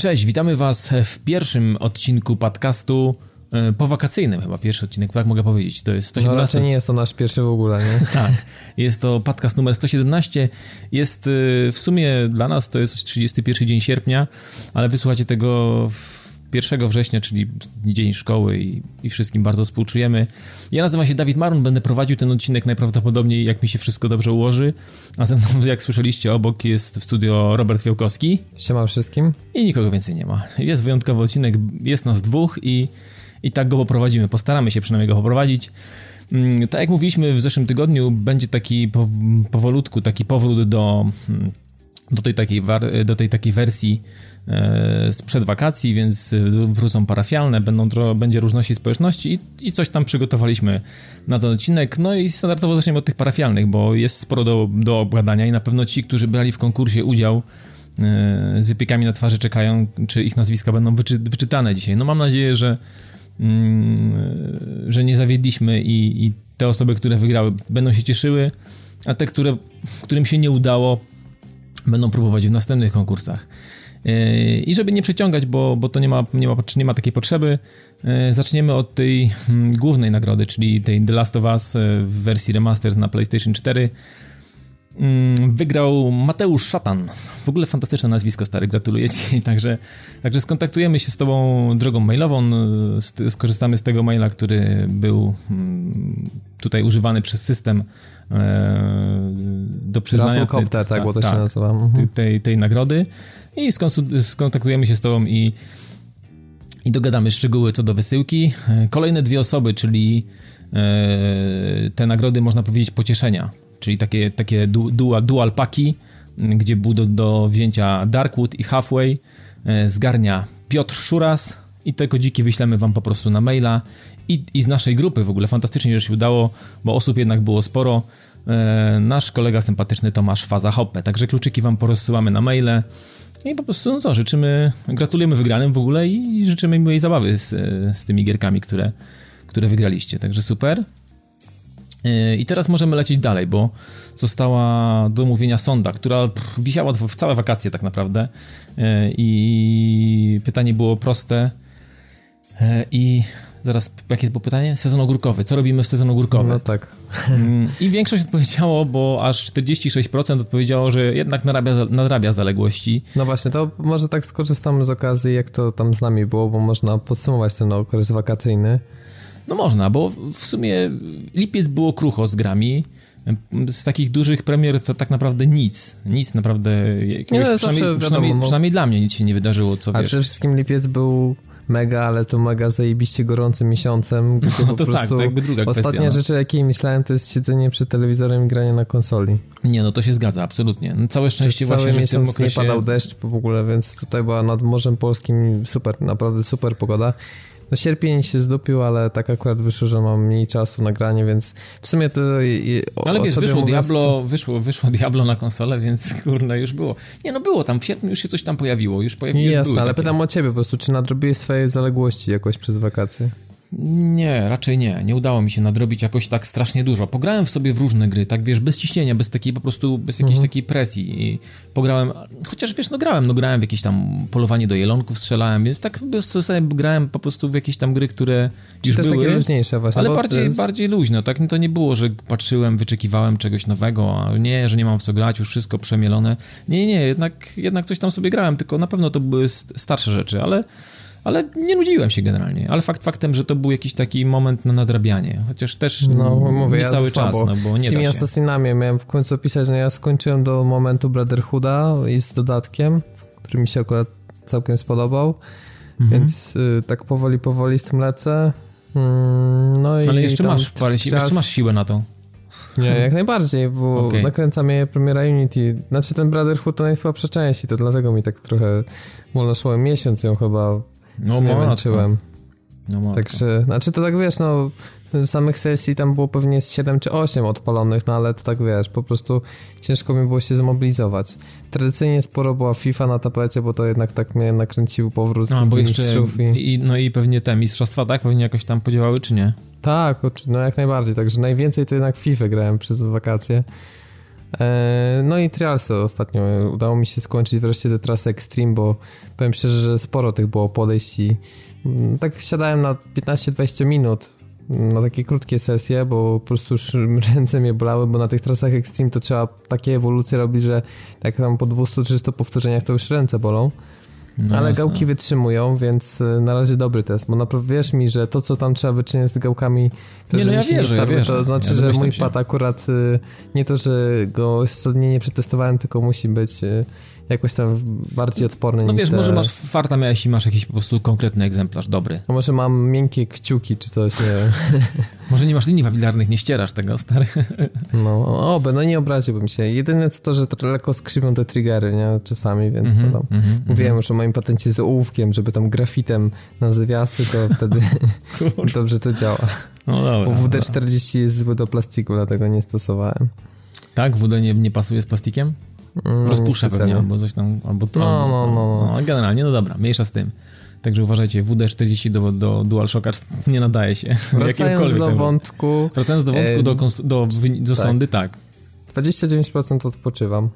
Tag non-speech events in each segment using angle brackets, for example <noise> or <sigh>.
Cześć, witamy Was w pierwszym odcinku podcastu e, powakacyjnym chyba, pierwszy odcinek, tak mogę powiedzieć. To jest 117. No raczej nie jest to nasz pierwszy w ogóle, nie? <laughs> tak, jest to podcast numer 117. Jest e, w sumie dla nas to jest 31 dzień sierpnia, ale wysłuchacie tego w 1 września, czyli dzień szkoły i, i, wszystkim bardzo współczujemy. Ja nazywam się Dawid Marun, będę prowadził ten odcinek najprawdopodobniej, jak mi się wszystko dobrze ułoży. A ze mną, jak słyszeliście, obok jest w studio Robert Fiałkowski. Siema wszystkim. I nikogo więcej nie ma. Jest wyjątkowy odcinek, jest nas dwóch i, i tak go poprowadzimy. Postaramy się przynajmniej go poprowadzić. Mm, tak jak mówiliśmy w zeszłym tygodniu, będzie taki powolutku, taki powrót do, mm, do, tej, takiej, do tej takiej wersji sprzed wakacji, więc wrócą parafialne, będą, będzie różności społeczności i, i coś tam przygotowaliśmy na ten odcinek. No i standardowo zaczniemy od tych parafialnych, bo jest sporo do, do obgadania i na pewno ci, którzy brali w konkursie udział e, z wypiekami na twarzy czekają, czy ich nazwiska będą wyczy, wyczytane dzisiaj. No mam nadzieję, że, mm, że nie zawiedliśmy i, i te osoby, które wygrały będą się cieszyły, a te, które, którym się nie udało, będą próbować w następnych konkursach. Yy, I żeby nie przeciągać, bo, bo to nie ma, nie, ma, nie ma takiej potrzeby, yy, zaczniemy od tej hmm, głównej nagrody, czyli tej The Last of Us yy, w wersji remastered na PlayStation 4. Wygrał Mateusz Szatan. W ogóle fantastyczne nazwisko, stary, gratuluję ci. <laughs> Także, także skontaktujemy się z tobą drogą mailową, skorzystamy z tego maila, który był hmm, tutaj używany przez system do przyznania tej, tak, tak, bo to się tak, nazywa. Mhm. Tej, tej nagrody i skontaktujemy się z tobą i, i dogadamy szczegóły co do wysyłki. Kolejne dwie osoby, czyli e, te nagrody, można powiedzieć, pocieszenia, czyli takie, takie dual, dual paki, gdzie był do, do wzięcia Darkwood i Halfway, e, zgarnia Piotr Szuras i te kodziki wyślemy wam po prostu na maila i, i z naszej grupy w ogóle fantastycznie, że się udało, bo osób jednak było sporo. E, nasz kolega sympatyczny Tomasz Faza Hoppe, także kluczyki wam porozsyłamy na maile. I po prostu, no co, życzymy, gratulujemy wygranym w ogóle i życzymy miłej zabawy z, z tymi gierkami, które, które wygraliście. Także super. Yy, I teraz możemy lecieć dalej, bo została do omówienia sonda, która wisiała w całe wakacje tak naprawdę. Yy, I pytanie było proste. I Zaraz, jakie było pytanie? Sezon ogórkowy. Co robimy w sezon ogórkowy? No tak. Mm, I większość odpowiedziało, bo aż 46% odpowiedziało, że jednak nadrabia, nadrabia zaległości. No właśnie, to może tak skorzystamy z okazji, jak to tam z nami było, bo można podsumować ten okres wakacyjny. No można, bo w sumie lipiec było krucho z grami. Z takich dużych premier to tak naprawdę nic. Nic naprawdę. Jakiegoś, nie, przynajmniej, wiadomo, przynajmniej, no. przynajmniej, dla mnie nic się nie wydarzyło, co A wiesz. przede wszystkim lipiec był mega, ale to mega zajebiście gorącym miesiącem, gdzie no, po to tak, prostu tak, jakby druga ostatnia kwestia, no. rzecz, o jakiej myślałem, to jest siedzenie przed telewizorem i granie na konsoli. Nie, no to się zgadza, absolutnie. No, całe szczęście Przez właśnie, cały miesiąc okresie... nie padał deszcz w ogóle, więc tutaj była nad Morzem Polskim super, naprawdę super pogoda. No sierpień się zdupił, ale tak akurat wyszło, że mam mniej czasu na granie, więc w sumie to... O, ale wiesz, wyszło Diablo, wyszło, wyszło Diablo na konsolę, więc <laughs> kurna, już było. Nie, no było tam, w sierpniu już się coś tam pojawiło, już pojawiło Jasne, ale takie... pytam o ciebie po prostu, czy nadrobiłeś swoje zaległości jakoś przez wakacje? Nie, raczej nie. Nie udało mi się nadrobić jakoś tak strasznie dużo. Pograłem w sobie w różne gry, tak wiesz, bez ciśnienia, bez takiej po prostu, bez jakiejś mhm. takiej presji. I pograłem, chociaż wiesz, no grałem, no grałem w jakieś tam polowanie do jelonków, strzelałem, więc tak sobie grałem po prostu w jakieś tam gry, które Czy już były. takie luźniejsze właśnie. Ale bardziej, jest... bardziej luźno, tak? To nie było, że patrzyłem, wyczekiwałem czegoś nowego, a nie, że nie mam w co grać, już wszystko przemielone. Nie, nie, jednak, jednak coś tam sobie grałem, tylko na pewno to były starsze rzeczy, ale ale nie nudziłem się generalnie. Ale fakt faktem, że to był jakiś taki moment na nadrabianie, chociaż też no, mówię, nie ja cały czas, no bo nie Z tymi Assassinami miałem w końcu opisać, że ja skończyłem do momentu Brotherhooda i z dodatkiem, który mi się akurat całkiem spodobał, mhm. więc y, tak powoli, powoli z tym lecę. Mm, no i Ale jeszcze masz, parę, jeszcze masz siłę na to. Nie, jak najbardziej, bo okay. nakręca mnie premiera Unity. Znaczy ten Brotherhood to najsłabsza część i to dlatego mi tak trochę wolno szło. Miesiąc ją chyba no, nie męczyłem. No, Także, znaczy to tak wiesz, no samych sesji tam było pewnie z 7 czy 8 odpalonych, no ale to tak wiesz, po prostu ciężko mi było się zmobilizować. Tradycyjnie sporo była FIFA na tapecie, bo to jednak tak mnie nakręcił powrót no, bo jeszcze i... i... No i pewnie te mistrzostwa, tak? Pewnie jakoś tam podziałały, czy nie? Tak, no jak najbardziej, także najwięcej to jednak FIFA grałem przez wakacje. E, no i trialsy ostatnio. Udało mi się skończyć wreszcie tę trasę Extreme, bo powiem szczerze, że sporo tych było podejść i mm, tak siadałem na 15-20 minut na takie krótkie sesje, bo po prostu już <laughs> ręce mnie bolały, bo na tych trasach Extreme to trzeba takie ewolucje robić, że tak tam po 200-300 powtórzeniach to już ręce bolą. No Ale jasne. gałki wytrzymują, więc y, na razie dobry test, bo naprawdę wierz mi, że to, co tam trzeba wyczyniać z gałkami, to, nie, że no ja wierzę, ja wierzę. to znaczy, ja że mój pad akurat y, nie to, że go solidnie nie przetestowałem, tylko musi być y, jakoś tam bardziej odporny no niż wiesz, te... może masz farta miałeś i masz jakiś po prostu konkretny egzemplarz, dobry. A może mam miękkie kciuki czy coś, nie <laughs> może nie masz linii papilarnych, nie ścierasz tego, stary. <laughs> no, oby, no nie obraziłbym się. Jedyne co to, że to lekko skrzywią te triggery, nie, czasami, więc mm -hmm, to tam... Mm -hmm, Mówiłem mm -hmm. już o moim patencie z ołówkiem, żeby tam grafitem na zawiasy, to <laughs> wtedy dobrze to działa. No dobra. Bo WD-40 jest zły do plastiku, dlatego nie stosowałem. Tak? WD nie, nie pasuje z plastikiem? No, Rozpuszcza pewnie, albo coś tam, albo to. No, no, no, no. no. Generalnie, no dobra, mniejsza z tym. Także uważajcie, WD-40 do, do DualShocka <laughs> nie nadaje się. <laughs> Wracając do wątku... Wracając do wątku, do, do, do tak. sondy, tak. 29% odpoczywam.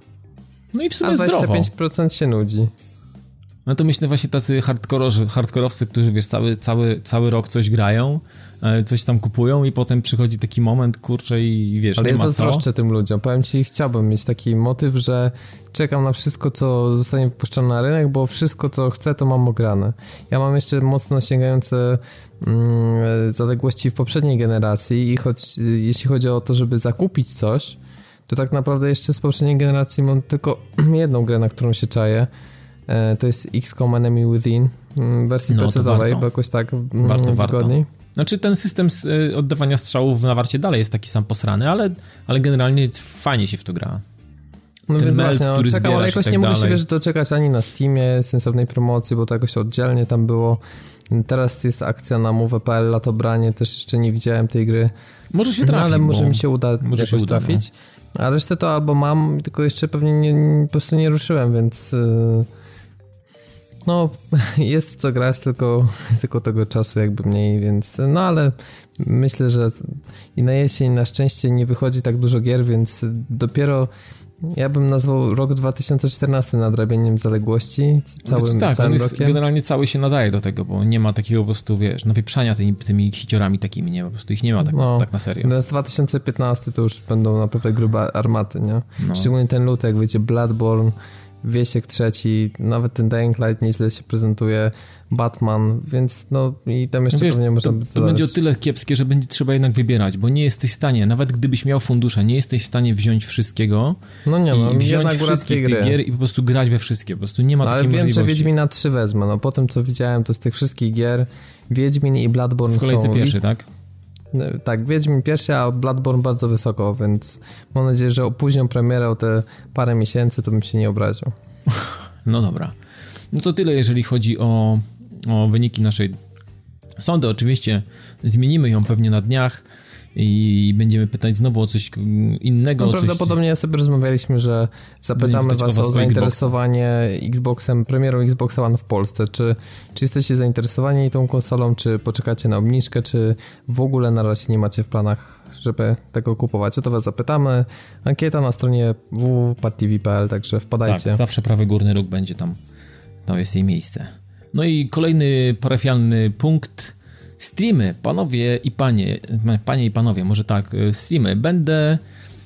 No i w sumie A 25% zdrowo. się nudzi. No to myślę właśnie tacy hardkororzy, hardkorowcy, którzy wiesz, cały, cały, cały rok coś grają, e, coś tam kupują i potem przychodzi taki moment, kurczę i wiesz, Ale nie ja zazdroszczę tym ludziom. Powiem ci, chciałbym mieć taki motyw, że czekam na wszystko, co zostanie wypuszczone na rynek, bo wszystko, co chcę, to mam ograne. Ja mam jeszcze mocno sięgające mm, zaległości w poprzedniej generacji i choć jeśli chodzi o to, żeby zakupić coś, to tak naprawdę jeszcze z poprzedniej generacji mam tylko <clears throat> jedną grę, na którą się czaję, to jest XCOM Enemy Within mm, w wersji no, PC-owej, bo jakoś tak mm, warto, wygodniej. Warto. Znaczy ten system y, oddawania strzałów na warcie dalej jest taki sam posrany, ale, ale generalnie fajnie się w to gra. No ten więc melt, właśnie, no, czekam, ale jakoś tak nie mogę się wiesz, doczekać ani na Steamie sensownej promocji, bo to jakoś oddzielnie tam było. Teraz jest akcja na Move.pl, latobranie, też jeszcze nie widziałem tej gry. Może się trafi, no, ale może mi się uda może jakoś się uda, trafić. No. A resztę to albo mam, tylko jeszcze pewnie nie, po prostu nie ruszyłem, więc... Yy no, <laughs> jest w co grać, tylko, <laughs> tylko tego czasu jakby mniej, więc no ale myślę, że i na jesień na szczęście nie wychodzi tak dużo gier, więc dopiero ja bym nazwał rok 2014 nadrabianiem zaległości całym, tak, całym jest, rokiem. generalnie cały się nadaje do tego, bo nie ma takiego po prostu, wiesz, napieprzania tymi, tymi hiciorami takimi, nie? Po prostu ich nie ma tak, no, tak na serio. No z 2015 to już będą naprawdę grube armaty, nie? No. Szczególnie ten lutek, jak wyjdzie Bloodborne, Wiesiek trzeci, nawet ten Dying Light nieźle się prezentuje, Batman, więc no i tam jeszcze Wiesz, pewnie można to, to będzie o tyle kiepskie, że będzie trzeba jednak wybierać, bo nie jesteś w stanie, nawet gdybyś miał fundusze, nie jesteś w stanie wziąć wszystkiego no nie, no, i wziąć wszystkich tych gier i po prostu grać we wszystkie, po prostu nie ma no, takiej ale możliwości. Ale wiem, że Wiedźmina 3 wezmę, no po tym co widziałem, to z tych wszystkich gier Wiedźmin i Bloodborne w kolejce są... pierwszy, tak? Tak, Wiedźmin pierwszy, a Bloodborne bardzo wysoko, więc mam nadzieję, że opóźnią premierę o te parę miesięcy, to bym się nie obraził. <laughs> No dobra. No to tyle, jeżeli chodzi o, o wyniki naszej sądy. Oczywiście zmienimy ją pewnie na dniach i będziemy pytać znowu o coś innego. No, prawdopodobnie coś... sobie rozmawialiśmy, że zapytamy was o zainteresowanie Xboxem, premierą Xboxa One w Polsce. Czy, czy jesteście zainteresowani tą konsolą, czy poczekacie na obniżkę, czy w ogóle na razie nie macie w planach, żeby tego kupować? O to was zapytamy. Ankieta na stronie www.padtv.pl, także wpadajcie. Tak, zawsze prawy górny róg będzie tam, to jest jej miejsce. No i kolejny parafialny punkt Streamy, panowie i panie, panie i panowie, może tak, e, streamy. Będę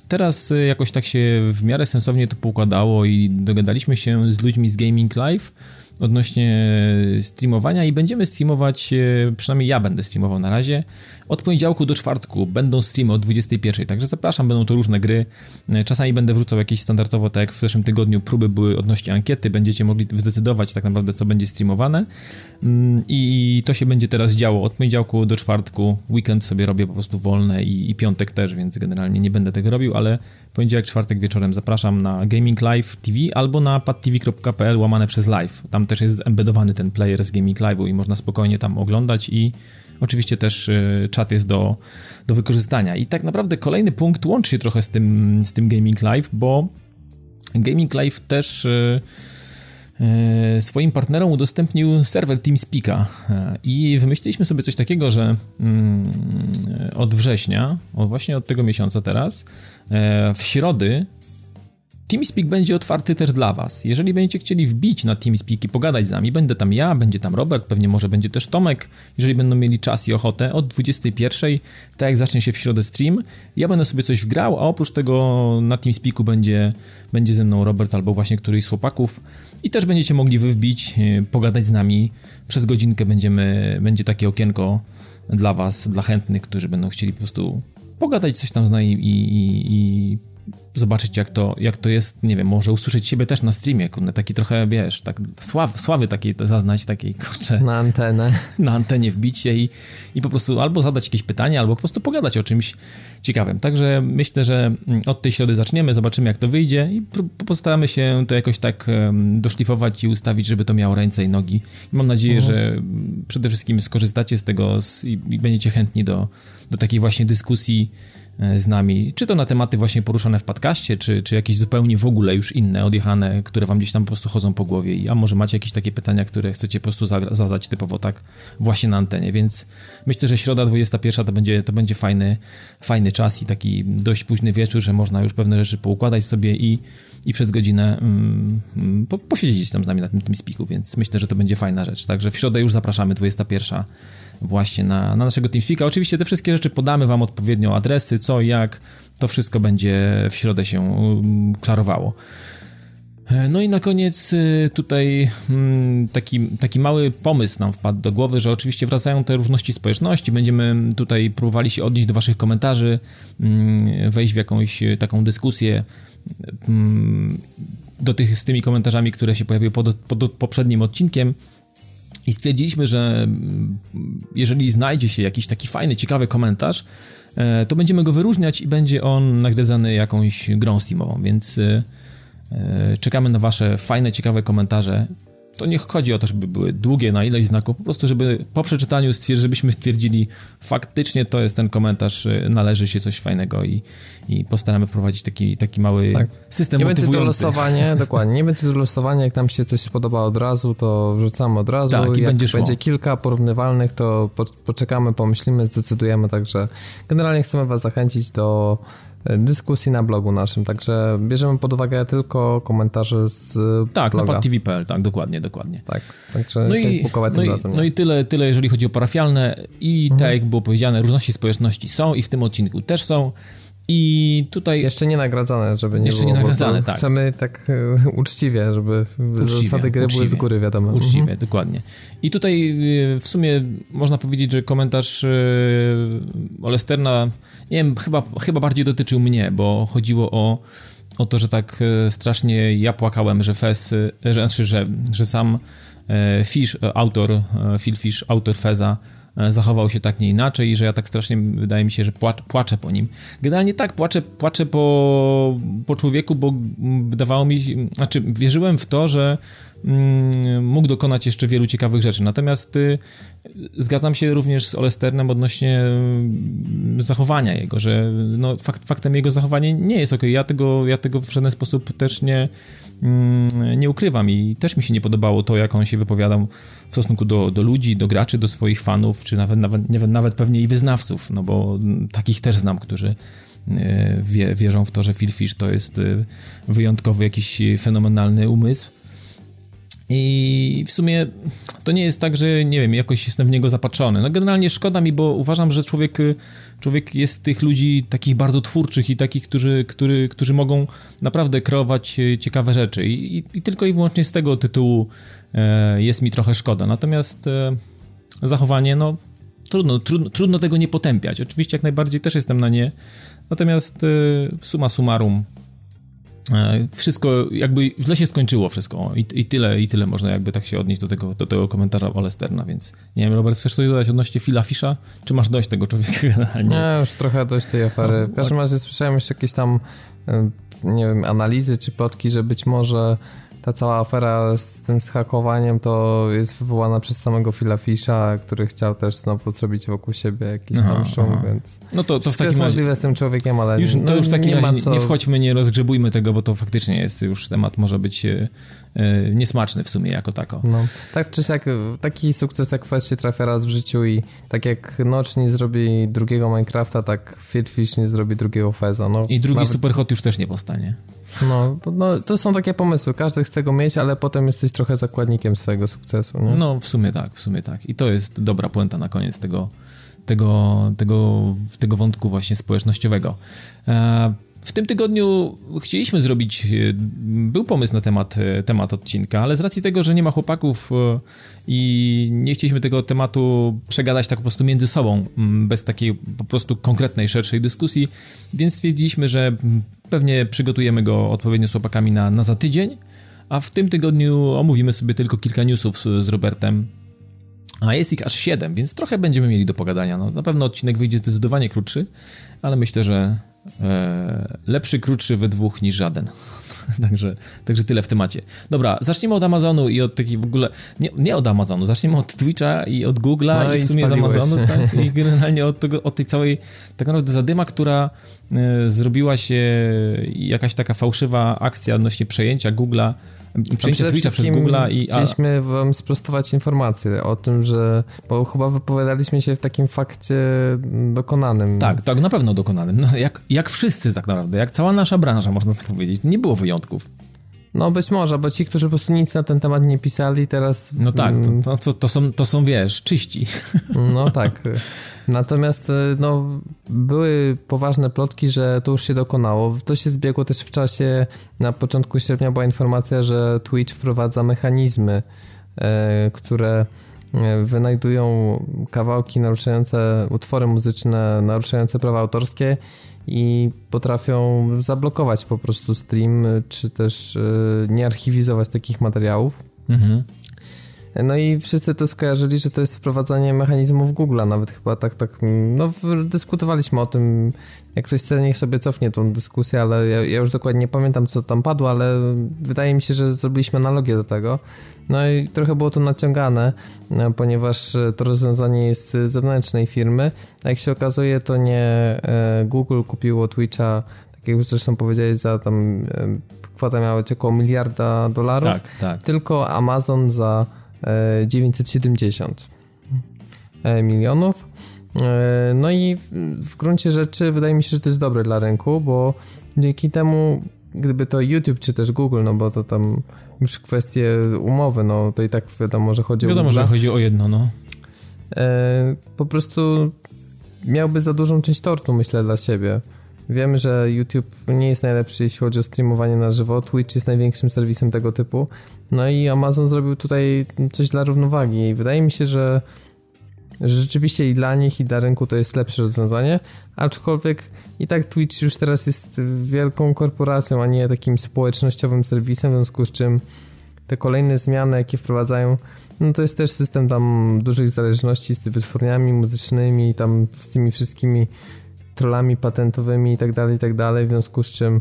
teraz e, jakoś tak się w miarę sensownie to poukładało i dogadaliśmy się z ludźmi z Gaming Live odnośnie streamowania i będziemy streamować, e, przynajmniej ja będę streamował na razie, od poniedziałku do czwartku będą streamy o 21, także zapraszam, będą to różne gry. E, czasami będę wrzucał jakieś standardowo, tak jak w zeszłym tygodniu próby były odnośnie ankiety, będziecie mogli zdecydować tak naprawdę, co będzie streamowane. Mm, I to się będzie teraz działo od poniedziałku do czwartku. Weekend sobie robię po prostu wolne i, i piątek też, więc generalnie nie będę tego robił, ale poniedziałek, czwartek wieczorem zapraszam na Gaming Live TV albo na padtv.pl łamane przez live. Tam też jest embedowany ten player z Gaming Live'u i można spokojnie tam oglądać i Oczywiście też y, czat jest do, do wykorzystania. I tak naprawdę kolejny punkt łączy się trochę z tym, z tym Gaming Live, bo Gaming Live też y, y, swoim partnerom udostępnił serwer TeamSpeak'a i wymyśliliśmy sobie coś takiego, że mm, od września, właśnie od tego miesiąca teraz, w środy TeamSpeak będzie otwarty też dla Was. Jeżeli będziecie chcieli wbić na TeamSpeak i pogadać z nami, będę tam ja, będzie tam Robert, pewnie może będzie też Tomek, jeżeli będą mieli czas i ochotę, od 21, tak jak zacznie się w środę stream, ja będę sobie coś wgrał, a oprócz tego na TeamSpeaku będzie, będzie ze mną Robert albo właśnie któryś z chłopaków i też będziecie mogli wy wbić, e, pogadać z nami. Przez godzinkę będziemy, będzie takie okienko dla Was, dla chętnych, którzy będą chcieli po prostu pogadać coś tam z nami i, i, i zobaczyć jak to, jak to jest, nie wiem, może usłyszeć siebie też na streamie, kurde, taki trochę, wiesz, tak sław, sławy takiej zaznać, takiej, kurczę. Na antenę. Na antenie wbić się i, i po prostu albo zadać jakieś pytanie, albo po prostu pogadać o czymś ciekawym. Także myślę, że mm, od tej środy zaczniemy, zobaczymy jak to wyjdzie i postaramy się to jakoś tak doszlifować i ustawić, żeby to miało ręce i nogi. I mam nadzieję, mhm. że mm, przede wszystkim skorzystacie z tego i, i będziecie chętni do, do takiej właśnie dyskusji z nami, czy to na tematy właśnie poruszane w podcaście, czy, czy jakieś zupełnie w ogóle już inne, odjechane, które wam gdzieś tam po prostu chodzą po głowie, a może macie jakieś takie pytania, które chcecie po prostu zadać typowo tak właśnie na antenie, więc myślę, że środa 21 to będzie, to będzie fajny, fajny czas i taki dość późny wieczór, że można już pewne rzeczy poukładać sobie i, i przez godzinę mm, mm po, posiedzieć tam z nami na tym, tym spiku, więc myślę, że to będzie fajna rzecz, także w środę już zapraszamy, 21 właśnie na, na naszego TeamSpeaka. Oczywiście te wszystkie rzeczy podamy Wam odpowiednio, adresy, co, jak, to wszystko będzie w środę się um, klarowało. E, no i na koniec y, tutaj mm, taki, taki mały pomysł nam wpadł do głowy, że oczywiście wracają te różności społeczności, będziemy tutaj próbowali się odnieść do waszych komentarzy, mm, wejść w jakąś taką dyskusję mm, do tych, z tymi komentarzami, które się pojawiły pod, pod poprzednim odcinkiem. I stwierdziliśmy, że mm, jeżeli znajdzie się jakiś taki fajny, ciekawy komentarz, e, to będziemy go wyróżniać i będzie on nagradzany jakąś grą Steamową, więc e, e, czekamy na wasze fajne, ciekawe komentarze to nie chodzi o to, żeby były długie na ileś znaków, po prostu, żeby po przeczytaniu stwierdzi, żebyśmy stwierdzili, faktycznie to jest ten komentarz, y, należy się coś fajnego i, i postaramy wprowadzić taki, taki mały tak. system nie motywujący. Nie będzie to losowanie, <laughs> dokładnie, nie będzie to losowanie, jak nam się coś spodoba od razu, to wrzucamy od razu, tak, i jak będzie, będzie kilka porównywalnych, to po, poczekamy, pomyślimy, zdecydujemy, także generalnie chcemy was zachęcić do dyskusji na blogu naszym, także bierzemy pod uwagę tylko komentarze z Tak, bloga. na padtv.pl, tak, dokładnie, dokładnie. Tak, także no i, no i, razem. No i tyle, tyle, jeżeli chodzi o parafialne i mhm. tak jak było powiedziane, różności społeczności są i w tym odcinku też są. I tutaj. Jeszcze nie nagradzane, żeby nie Jeszcze było. nie nagradzane, tak. Chcemy tak e, uczciwie, żeby uczciwie, zasady gry uczciwie, były z góry wiadomo. Uczciwie, mhm. dokładnie. I tutaj e, w sumie można powiedzieć, że komentarz e, Olesterna, nie wiem, chyba, chyba bardziej dotyczył mnie, bo chodziło o, o to, że tak strasznie ja płakałem, że Fez, że, znaczy, że, że sam Fish, autor, Phil Fish, autor Feza, zachował się tak nie inaczej i że ja tak strasznie, wydaje mi się, że płaczę, po nim. Generalnie tak, płaczę, płaczę po, po człowieku, bo wydawało mi znaczy wierzyłem w to, że mm, mógł dokonać jeszcze wielu ciekawych rzeczy. Natomiast y, zgadzam się również z Olesternem odnośnie y, zachowania jego, że no, fakt, faktem jego zachowanie nie jest ok. Ja tego, ja tego w żaden sposób też nie, mm, nie ukrywam i też mi się nie podobało to, jak on się wypowiadał w stosunku do, do ludzi, do graczy, do swoich fanów, czy nawet, nawet, nawet, pewnie i wyznawców, no bo takich też znam, którzy e, wie, wierzą w to, że Phil Fish to jest e, wyjątkowy jakiś fenomenalny umysł. I w sumie to nie jest tak, że nie wiem, jakoś jestem w niego zapatrzony. No generalnie szkoda mi, bo uważam, że człowiek, człowiek jest z tych ludzi takich bardzo twórczych i takich, którzy, który, którzy mogą naprawdę kreować e, ciekawe rzeczy. I, i, I, tylko i wyłącznie z tego tytułu E, jest mi trochę szkoda. Natomiast e, zachowanie, no trudno, trudno, trudno tego nie potępiać. Oczywiście jak najbardziej też jestem na nie. Natomiast e, suma summarum wszystko jakby źle się skończyło wszystko I, i, tyle, i tyle można jakby tak się odnieść do tego, do tego komentarza Olesterna, więc nie wiem, Robert, chcesz coś dodać odnośnie Phila Fisha? Czy masz dość tego człowieka generalnie? Nie, już trochę dość tej afery. W każdym razie słyszałem jeszcze jakieś tam nie wiem, analizy czy plotki, że być może ta cała afera z tym zhakowaniem to jest wywołana przez samego Phila Fisha, który chciał też znowu zrobić wokół siebie jakiś tam szum, aha. więc no to, to w takim jest możliwe z tym człowiekiem, ale już, to no, już w takim nie, razie co... nie wchodźmy, nie rozgrzebujmy tego, bo to faktycznie jest już temat może być e, niesmaczny w sumie jako tako. No, tak czy siak, taki sukces jak Fest się trafia raz w życiu i tak jak Notch nie zrobi drugiego Minecrafta, tak Fitfish nie zrobi drugiego Feza. No, I drugi nawet... Superhot już też nie powstanie. No, no, to są takie pomysły. Każdy chce go mieć, ale potem jesteś trochę zakładnikiem swojego sukcesu. Nie? No, w sumie tak, w sumie tak. I to jest dobra puenta na koniec tego, tego, tego, tego wątku właśnie społecznościowego. E, w tym tygodniu chcieliśmy zrobić, e, był pomysł na temat, e, temat odcinka, ale z racji tego, że nie ma chłopaków i nie chcieliśmy tego tematu przegadać tak po prostu między sobą, bez takiej po prostu konkretnej, szerszej dyskusji, więc stwierdziliśmy, że pewnie przygotujemy go odpowiednio z chłopakami na, na za tydzień, a w tym tygodniu omówimy sobie tylko kilka newsów z, z Robertem, a jest ich aż 7, więc trochę będziemy mieli do pogadania. No, na pewno odcinek wyjdzie zdecydowanie krótszy, ale myślę, że e, lepszy, krótszy we dwóch niż żaden. <laughs> także, także tyle w temacie. Dobra, zacznijmy od Amazonu i od takiej w ogóle. Nie, nie od Amazonu, zacznijmy od Twitcha i od Google'a no i w sumie z Amazonu. Tak, <laughs> I generalnie od, tego, od tej całej tak naprawdę zadyma, która e, zrobiła się jakaś taka fałszywa akcja odnośnie przejęcia Google'a przejęcie Twitcha przez Google'a i... Chcieliśmy wam sprostować informację o tym, że... Bo chyba wypowiadaliśmy się w takim fakcie dokonanym. Tak, tak, na pewno dokonanym. No, jak, jak wszyscy tak naprawdę, jak cała nasza branża, można tak powiedzieć. Nie było wyjątków. No być może, bo ci, którzy po prostu nic na ten temat nie pisali, teraz... No tak, to, to, to, są, to są, wiesz, czyści. No <laughs> tak. Natomiast e, no, były poważne plotki, że to już się dokonało. To się zbiegło też w czasie, na początku sierpnia była informacja, że Twitch wprowadza mechanizmy, e, które e, wynajdują kawałki naruszające, utwory muzyczne naruszające prawa autorskie i potrafią zablokować po prostu stream, czy też nie archiwizować takich materiałów. Mhm. No i wszyscy to skojarzyli, że to jest wprowadzanie mechanizmów Google'a, nawet chyba tak, tak, no dyskutowaliśmy o tym, jak ktoś chce, niech sobie cofnie tą dyskusję, ale ja, ja, już dokładnie nie pamiętam, co tam padło, ale wydaje mi się, że zrobiliśmy analogię do tego. No i trochę było to naciągane, no, ponieważ to rozwiązanie jest z zewnętrznej firmy, a jak się okazuje, to nie e, Google kupiło Twitcha, tak jak zresztą powiedziałeś, za tam e, kwota miała być około miliarda dolarów, tak, tak. tylko Amazon za 970 e, milionów. E, no i w, w gruncie rzeczy wydaje mi się, że to jest dobre dla rynku, bo dzięki temu, gdyby to YouTube czy też Google, no bo to tam już kwestie umowy, no to i tak wiadomo, że chodzi wiadomo, o Wiadomo, że chodzi o jedno, no. E, po prostu miałby za dużą część tortu, myślę, dla siebie. Wiemy, że YouTube nie jest najlepszy, jeśli chodzi o streamowanie na żywo. Twitch jest największym serwisem tego typu. No i Amazon zrobił tutaj coś dla równowagi i wydaje mi się, że, że rzeczywiście i dla nich, i dla rynku to jest lepsze rozwiązanie, aczkolwiek i tak Twitch już teraz jest wielką korporacją, a nie takim społecznościowym serwisem, w związku z czym te kolejne zmiany, jakie wprowadzają, no to jest też system tam dużych zależności z wytwórniami muzycznymi, tam z tymi wszystkimi trollami patentowymi i tak dalej, i tak w związku z czym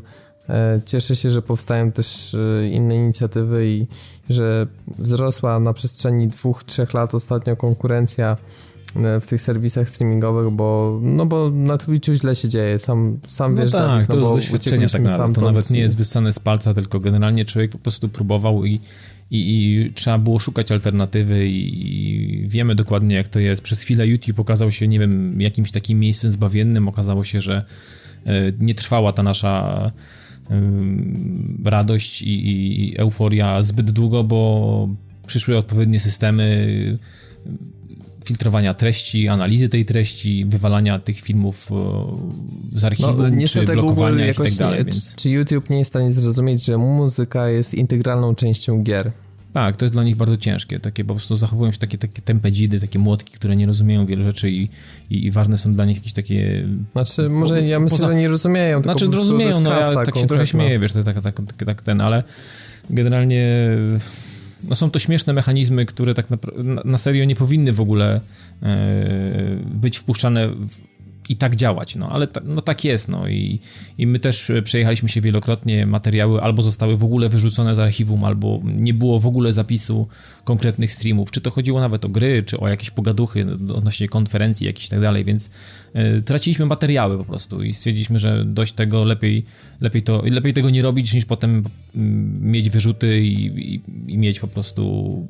e, cieszę się, że powstają też e, inne inicjatywy i że wzrosła na przestrzeni dwóch, trzech lat ostatnio konkurencja e, w tych serwisach streamingowych, bo, no bo na Twitchu źle się dzieje, sam, sam no wiesz, tak, Dawid, no to jest doświadczenie tak naprawdę, to nawet nie jest wyssane z palca, tylko generalnie człowiek po prostu próbował i i, i trzeba było szukać alternatywy i, i, wiemy dokładnie jak to jest. Przez chwilę YouTube okazał się, nie wiem, jakimś takim miejscem zbawiennym. Okazało się, że e, nie trwała ta nasza radość i, i euforia zbyt długo, bo przyszły odpowiednie systemy filtrowania treści, analizy tej treści, wywalania tych filmów e, z archiwum, no, czy blokowania i tak dalej. Więc... Czy YouTube nie jest w stanie zrozumieć, że muzyka jest integralną częścią gier? Tak, to jest dla nich bardzo ciężkie. Takie po prostu zachowują się takie, takie tempedzidy, takie młotki, które nie rozumieją wielu rzeczy i, i, i ważne są dla nich jakieś takie... Znaczy, może ja myślę, poza... że nie rozumieją, tylko Znaczy, rozumieją, no ja tak się trochę śmieję, wiesz, to tak, tak, tak, tak ten, ale generalnie no są to śmieszne mechanizmy, które tak na, na serio nie powinny w ogóle e, być wpuszczane w, i tak działać, no ale ta, no tak jest, no i, i my też przejechaliśmy się wielokrotnie, materiały albo zostały w ogóle wyrzucone z archiwum, albo nie było w ogóle zapisu konkretnych streamów, czy to chodziło nawet o gry, czy o jakieś pogaduchy odnośnie konferencji jakichś tak dalej, więc y, traciliśmy materiały po prostu i stwierdziliśmy, że dość tego, lepiej, lepiej, to, lepiej tego nie robić, niż potem y, mieć wyrzuty i, i, i mieć po prostu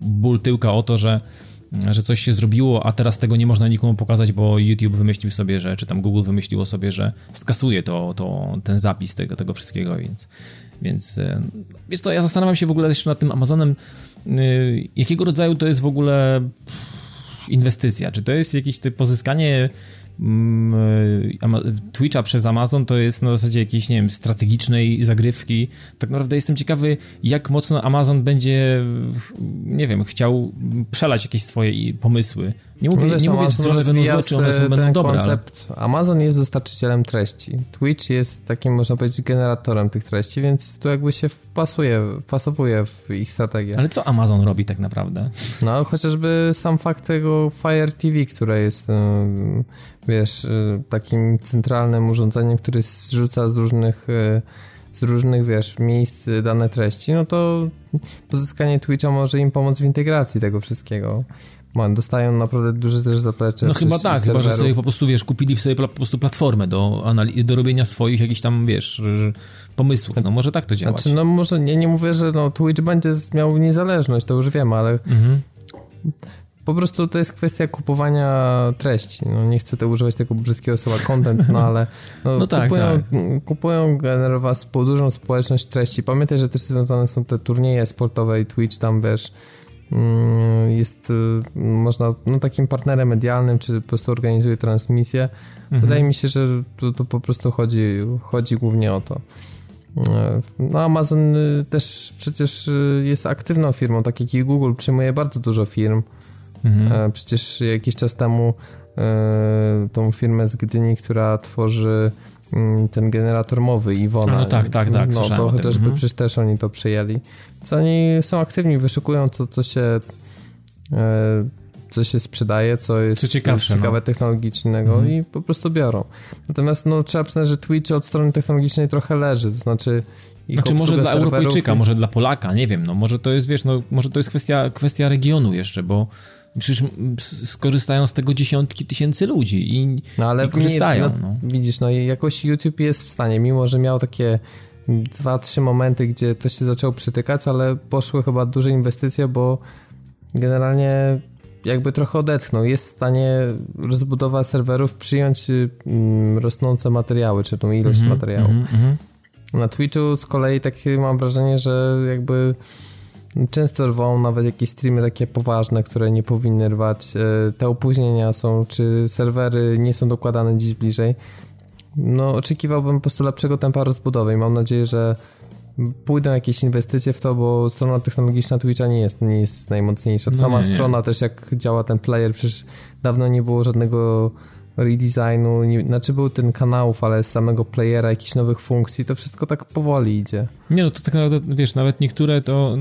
ból tyłka o to, że że coś się zrobiło, a teraz tego nie można nikomu pokazać, bo YouTube wymyślił sobie, że, czy tam Google wymyśliło sobie, że skasuje to, to, ten zapis tego, tego wszystkiego, więc, więc jest to, ja zastanawiam się w ogóle jeszcze nad tym Amazonem, y, jakiego rodzaju to jest w ogóle inwestycja, czy to jest jakieś pozyskanie e, Twitcha przez Amazon to jest na zasadzie jakiejś, nie wiem, strategicznej zagrywki. Tak naprawdę jestem ciekawy, jak mocno Amazon będzie, nie wiem, chciał przelać jakieś swoje pomysły. Nie mówię, wiesz, nie mówię czy one będą złe, czy one są, będą dobre. Koncept. Ale... Amazon jest dostarczycielem treści. Twitch jest takim, można powiedzieć, generatorem tych treści, więc tu jakby się wpasuje, wpasowuje w ich strategię. Ale co Amazon robi tak naprawdę? No, chociażby sam fakt tego Fire TV, które jest wiesz, y, takim centralnym urządzeniem, który zrzuca z różnych, y, z różnych, wiesz, miejsc dane treści, no to pozyskanie Twitcha może im pomóc w integracji tego wszystkiego. Man, dostają naprawdę duże też zaplecze. No chyba tak, chyba że sobie po prostu, wiesz, kupili sobie po prostu platformę do, do robienia swoich jakichś tam, wiesz, pomysłów. No może tak to działać. Znaczy, no może, nie, nie mówię, że no, Twitch będzie miał niezależność, to już wiem, ale mhm po prostu to jest kwestia kupowania treści. No, nie chcę to używać tego brzydkiego słowa content, no ale <laughs> no, no tak, kupują, tak. kupują generować dużą społeczność treści. Pamiętaj, że też związane są te turnieje sportowe i Twitch tam, wiesz, jest y, można, no takim partnerem medialnym, czy po prostu organizuje transmisję. Mhm. Wydaje mi się, że tu, tu po prostu chodzi, chodzi głównie o to. E, no Amazon y, też przecież y, jest aktywną firmą, tak jak i Google przyjmuje bardzo dużo firm. Mhm. E, przecież jakiś czas temu e, tą firmę z Gdyni, która tworzy mm, ten generator mowy Iwona. No tak, tak, tak. No to chociażby mhm. przecież też oni to przyjęli. Co oni są aktywni, wyszukują co, co się e, co się sprzedaje, co jest co ciekawsze, ciekawe no. technologicznego mhm. i po prostu biorą. Natomiast no, trzeba przyznać, że Twitch od strony technologicznej trochę leży, to znaczy znaczy może dla Europejczyka, może dla Polaka, nie wiem, no może to jest, wiesz, no może to jest kwestia, kwestia regionu jeszcze, bo Przecież skorzystają z tego dziesiątki tysięcy ludzi i, no, ale i korzystają. Nie, no, no. Widzisz, no i jakoś YouTube jest w stanie, mimo że miał takie dwa, trzy momenty, gdzie to się zaczęło przytykać, ale poszły chyba duże inwestycje, bo generalnie jakby trochę odetchnął. Jest w stanie rozbudowa serwerów przyjąć mm, rosnące materiały, czy tą ilość mm -hmm, materiału. Mm -hmm. Na Twitchu z kolei takie mam wrażenie, że jakby Często rwą nawet jakieś streamy takie poważne, które nie powinny rwać. E, te opóźnienia są, czy serwery nie są dokładane dziś bliżej. No, oczekiwałbym po prostu lepszego tempa rozbudowy i mam nadzieję, że pójdą jakieś inwestycje w to, bo strona technologiczna Twitcha nie jest, nie jest najmocniejsza. No Sama nie, nie. strona też, jak działa ten player, przecież dawno nie było żadnego redesignu, nie, znaczy był ten kanałów, ale z samego playera jakichś nowych funkcji, to wszystko tak powoli idzie. Nie no, to tak naprawdę, wiesz, nawet niektóre to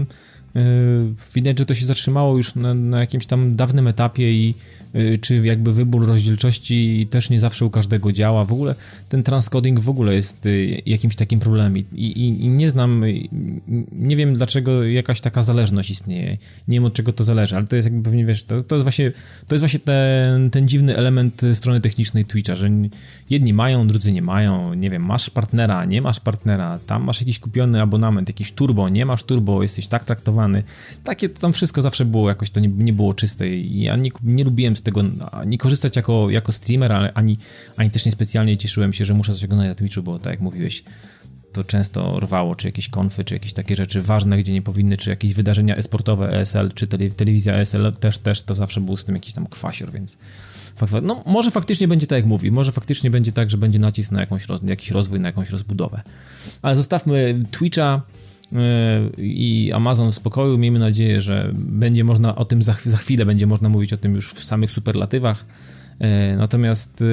widać, że to się zatrzymało już na, na jakimś tam dawnym etapie i Y, czy jakby wybór rozdzielczości też nie zawsze u każdego działa. W ogóle ten transcoding w ogóle jest y, jakimś takim problemem i, i, i, nie znam, y, nie wiem dlaczego jakaś taka zależność istnieje. Nie wiem od czego to zależy, ale to jest jakby pewnie, wiesz, to, to jest właśnie, to jest właśnie ten, ten dziwny element strony technicznej Twitcha, że jedni mają, drudzy nie mają, nie wiem, masz partnera, nie masz partnera, tam masz jakiś kupiony abonament, jakiś turbo, nie masz turbo, jesteś tak traktowany. Takie tam wszystko zawsze było jakoś, to nie, nie było czyste. I ja nie, nie lubiłem z tego nie korzystać jako, jako streamer, ale ani, ani też niespecjalnie cieszyłem się, że muszę coś oglądać na Twitchu, bo tak jak mówiłeś, to często rwało, czy jakieś konfy, czy jakieś takie rzeczy ważne, gdzie nie powinny, czy jakieś wydarzenia esportowe ESL, czy telewizja ESL też, też to zawsze był z tym jakiś tam kwasior, więc no może faktycznie będzie tak jak mówi, może faktycznie będzie tak, że będzie nacisk na jakąś, jakiś rozwój, na jakąś rozbudowę. Ale zostawmy Twitcha, i Amazon w spokoju. Miejmy nadzieję, że będzie można o tym za, za chwilę, będzie można mówić o tym już w samych superlatywach. E, natomiast e,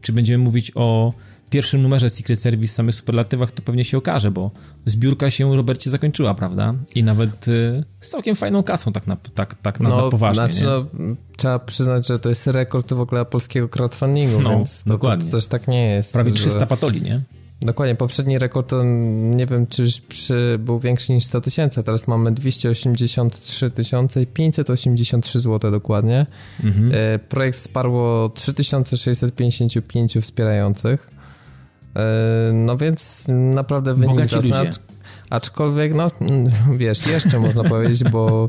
czy będziemy mówić o pierwszym numerze Secret Service w samych superlatywach, to pewnie się okaże, bo zbiórka się Robercie zakończyła, prawda? I nawet e, z całkiem fajną kasą, tak na, tak, tak na, no, na poważnie. Znaczy, no, trzeba przyznać, że to jest rekord w ogóle polskiego crowdfundingu, no, więc to, dokładnie. To, to też tak nie jest. Prawie 300 że... patoli, nie? Dokładnie, poprzedni rekord to nie wiem, czy przy, był większy niż 100 tysięcy, teraz mamy 283 583 zł dokładnie. Mhm. E, projekt wsparło 3655 wspierających. E, no więc naprawdę wynik Bogaci ludzie. Aczkolwiek, no <laughs> wiesz, jeszcze można powiedzieć, bo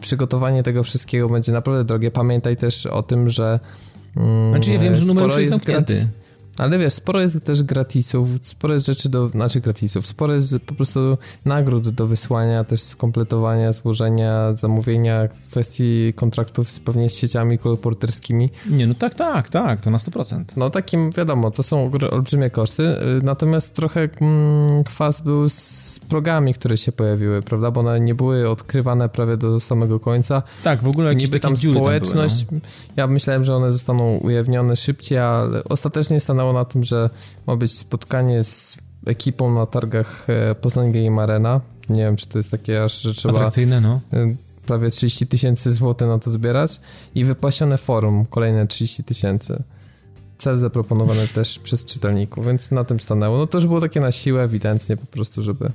przygotowanie tego wszystkiego będzie naprawdę drogie. Pamiętaj też o tym, że. Mm, znaczy, ja wiem, że numer już jest zamknięty. Ale wiesz, sporo jest też gratisów, sporo jest rzeczy do, znaczy gratisów, sporo jest po prostu nagród do wysłania, też skompletowania, złożenia, zamówienia, kwestii kontraktów z pewnie z sieciami kolporterskimi. Nie, no tak, tak, tak, to na 100%. No takim, wiadomo, to są olbrzymie koszty, y, natomiast trochę mm, kwas był z progami, które się pojawiły, prawda, bo one nie były odkrywane prawie do samego końca. Tak, w ogóle jakieś Niby tam społeczność, tam były, no. ja myślałem, że one zostaną ujawnione szybciej, ale ostatecznie stanęło na tym, że ma być spotkanie z ekipą na targach e, Poznań Game Arena. Nie wiem, czy to jest takie aż, że trzeba... Atrakcyjne, no. E, prawie 30 tysięcy złotych na to zbierać i wypłacone forum, kolejne 30 tysięcy. Cel zaproponowany <laughs> też przez czytelników, więc na tym stanęło. No to już było takie na siłę, ewidentnie po prostu, żeby,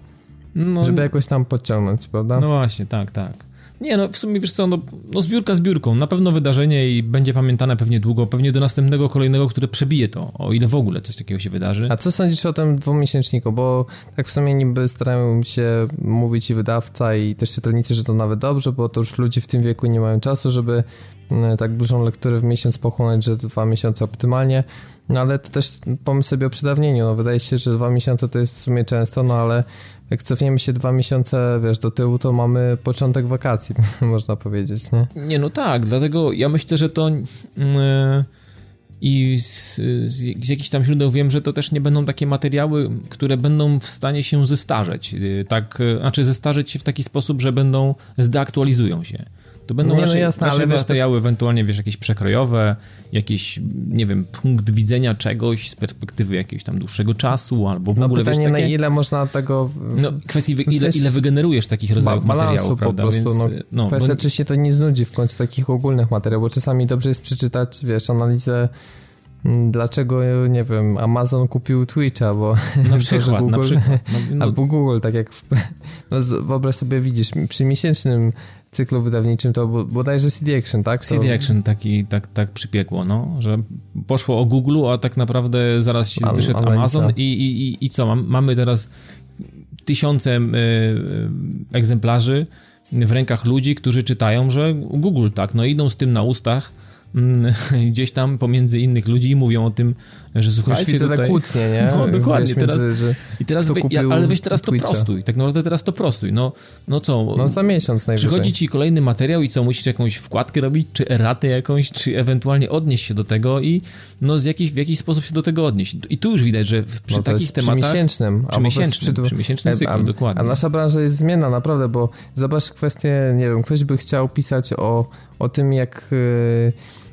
no, żeby jakoś tam podciągnąć, prawda? No właśnie, tak, tak. Nie, no w sumie wiesz co, no, no zbiórka zbiórką, na pewno wydarzenie i będzie pamiętane pewnie długo, pewnie do następnego, kolejnego, które przebije to, o ile w ogóle coś takiego się wydarzy. A co sądzisz o tym dwumiesięczniku, bo tak w sumie niby starają się mówić i wydawca i też czytelnicy, że to nawet dobrze, bo to już ludzie w tym wieku nie mają czasu, żeby mm, tak dużą lekturę w miesiąc pochłonąć, że dwa miesiące optymalnie, no ale to też pomyśl sobie o przedawnieniu, no wydaje się, że dwa miesiące to jest w sumie często, no ale jak cofniemy się dwa miesiące, wiesz, do tyłu, to mamy początek wakacji, <laughs> można powiedzieć, nie? Nie, no tak, dlatego ja myślę, że to... Yy i z, z, jakichś tam źródeł wiem, że to też nie będą takie materiały, które będą w stanie się zestarzeć. Y, tak, y, znaczy zestarzeć się w taki sposób, że będą, zdeaktualizują się. To będą nie, no raczej, no jasne, raczej ale materiały wiesz, ewentualnie, wiesz, jakieś przekrojowe, jakiś, nie wiem, punkt widzenia czegoś z perspektywy jakiegoś tam dłuższego czasu, albo w no ogóle, pytanie, wiesz, takie... na ile można tego... No, kwestii, ile, ile wygenerujesz takich rodzajów materiałów, prawda? po prostu, Więc, no, no, kwestia, bo... czy się to nie znudzi w końcu takich ogólnych materiałów, bo czasami dobrze jest przeczytać, wiesz, analizę dlaczego, nie wiem, Amazon kupił Twitcha, bo na <laughs> przykład, Google, na przykład. No, no. albo Google, tak jak w, <laughs> no, wyobraź sobie, widzisz, przy miesięcznym cyklu wydawniczym to bodajże CD Action, tak? To... CD Action taki, tak, tak przypiekło, no, że poszło o Google, a tak naprawdę zaraz się An wyszedł Amazon i, i, i, i co, mamy teraz tysiące y, egzemplarzy w rękach ludzi, którzy czytają, że Google tak, no idą z tym na ustach, <laughs> gdzieś tam pomiędzy innych ludzi i mówią o tym, że słuchajcie Już tutaj... kłótnie, nie? <laughs> No dokładnie, Wiesz, teraz, między, i teraz ja, ale weź teraz Twitcha. to prostuj, tak naprawdę teraz to prostuj, no, no co? No za miesiąc najwyżej. Przychodzi ci kolejny materiał i co, musisz jakąś wkładkę robić, czy eratę jakąś, czy ewentualnie odnieść się do tego i no z jakiś, w jakiś sposób się do tego odnieść. I tu już widać, że przy no takich tematach... Przy miesięcznym. Przy miesięcznym, przy, przy miesięcznym cyklu, a, dokładnie. A nasza branża jest zmienna naprawdę, bo zobacz kwestię, nie wiem, ktoś by chciał pisać o, o tym, jak... Yy, Mm,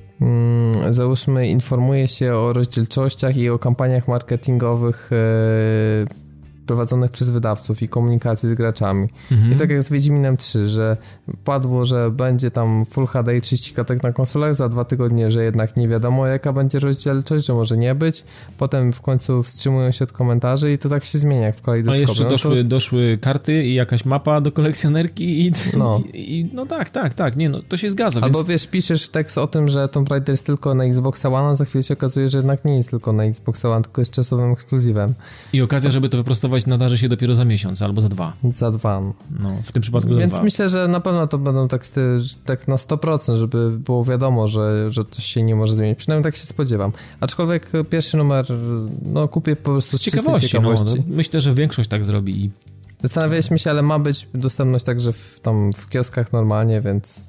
załóżmy, informuje się o rozdzielczościach i o kampaniach marketingowych e, prowadzonych przez wydawców i komunikacji z graczami. Mhm. I tak jak z Wiedźminem 3, że padło, że będzie tam Full HD i 30 klatek na konsolach za dwa tygodnie, że jednak nie wiadomo jaka będzie rozdzielczość, że może nie być. Potem w końcu wstrzymują się od komentarzy i to tak się zmienia jak w kalejdoskopie. A jeszcze no doszły, to... doszły karty i jakaś mapa do kolekcjonerki i no. I, i, no tak, tak, tak, nie no, to się zgadza. Albo więc... wiesz, piszesz tekst o tym, że Tomb Raider jest tylko na Xbox One, a za chwilę się okazuje, że jednak nie jest tylko na Xbox One, tylko jest czasowym ekskluzywem. I okazja, żeby to wyprostować nadarzy się dopiero za miesiąc albo za dwa. Za dwa. No, w tym przypadku za Więc dwa. myślę, że na pewno to będą teksty tak na 100%, żeby było wiadomo, że, że coś się nie może zmienić. Przynajmniej tak się spodziewam. Aczkolwiek pierwszy numer, no kupię po prostu z ciekawości. ciekawości. No, myślę, że większość tak zrobi. Zastanawialiśmy się, ale ma być dostępność także w, tam w kioskach normalnie, więc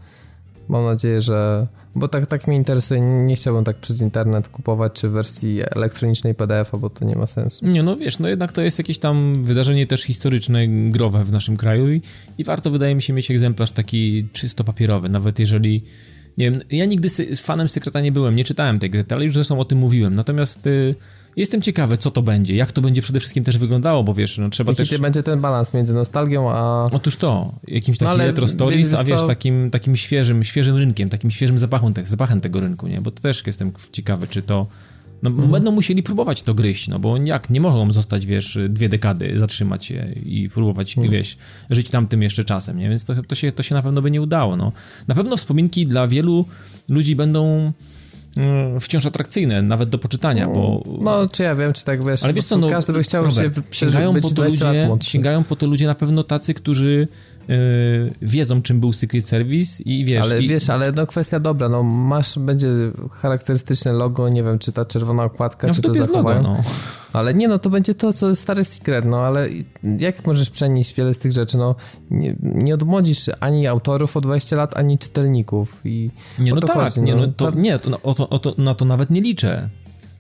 mam nadzieję, że bo tak, tak mnie interesuje, nie chciałbym tak przez internet kupować, czy w wersji elektronicznej PDF-a, bo to nie ma sensu. Nie, no wiesz, no jednak to jest jakieś tam wydarzenie też historyczne, growe w naszym kraju i, i warto, wydaje mi się, mieć egzemplarz taki czysto papierowy, nawet jeżeli nie wiem, ja nigdy z fanem sekreta nie byłem, nie czytałem tej gazety, ale już zresztą o tym mówiłem, natomiast... Y Jestem ciekawy, co to będzie, jak to będzie przede wszystkim też wyglądało, bo wiesz, no trzeba Jaki też... będzie ten balans między nostalgią a... Otóż to, jakimś takim no, retro stories, wiesz, a wiesz, co? takim, takim świeżym, świeżym rynkiem, takim świeżym zapachem, tak, zapachem tego rynku, nie? Bo to też jestem ciekawy, czy to... No, mhm. będą musieli próbować to gryźć, no bo jak, nie mogą zostać, wiesz, dwie dekady, zatrzymać się i próbować, mhm. wiesz, żyć tamtym jeszcze czasem, nie? Więc to, to, się, to się na pewno by nie udało, no. Na pewno wspominki dla wielu ludzi będą wciąż atrakcyjne, nawet do poczytania, bo... No, czy ja wiem, czy tak wiesz, ale wiesz co, no, każdy by chciał Robert, się sięgają po to ludzie, Sięgają po to ludzie na pewno tacy, którzy wiedzą, czym był Secret Service i wiesz... Ale i... wiesz, ale no kwestia dobra, no masz, będzie charakterystyczne logo, nie wiem, czy ta czerwona okładka, no, czy to zachowają. Logo, no. Ale nie, no to będzie to, co jest stary Secret, no ale jak możesz przenieść wiele z tych rzeczy, no nie, nie odmłodzisz ani autorów o 20 lat, ani czytelników i Nie, no tak, chodzi, nie, no, to, nie, to, o to, o to, na to nawet nie liczę.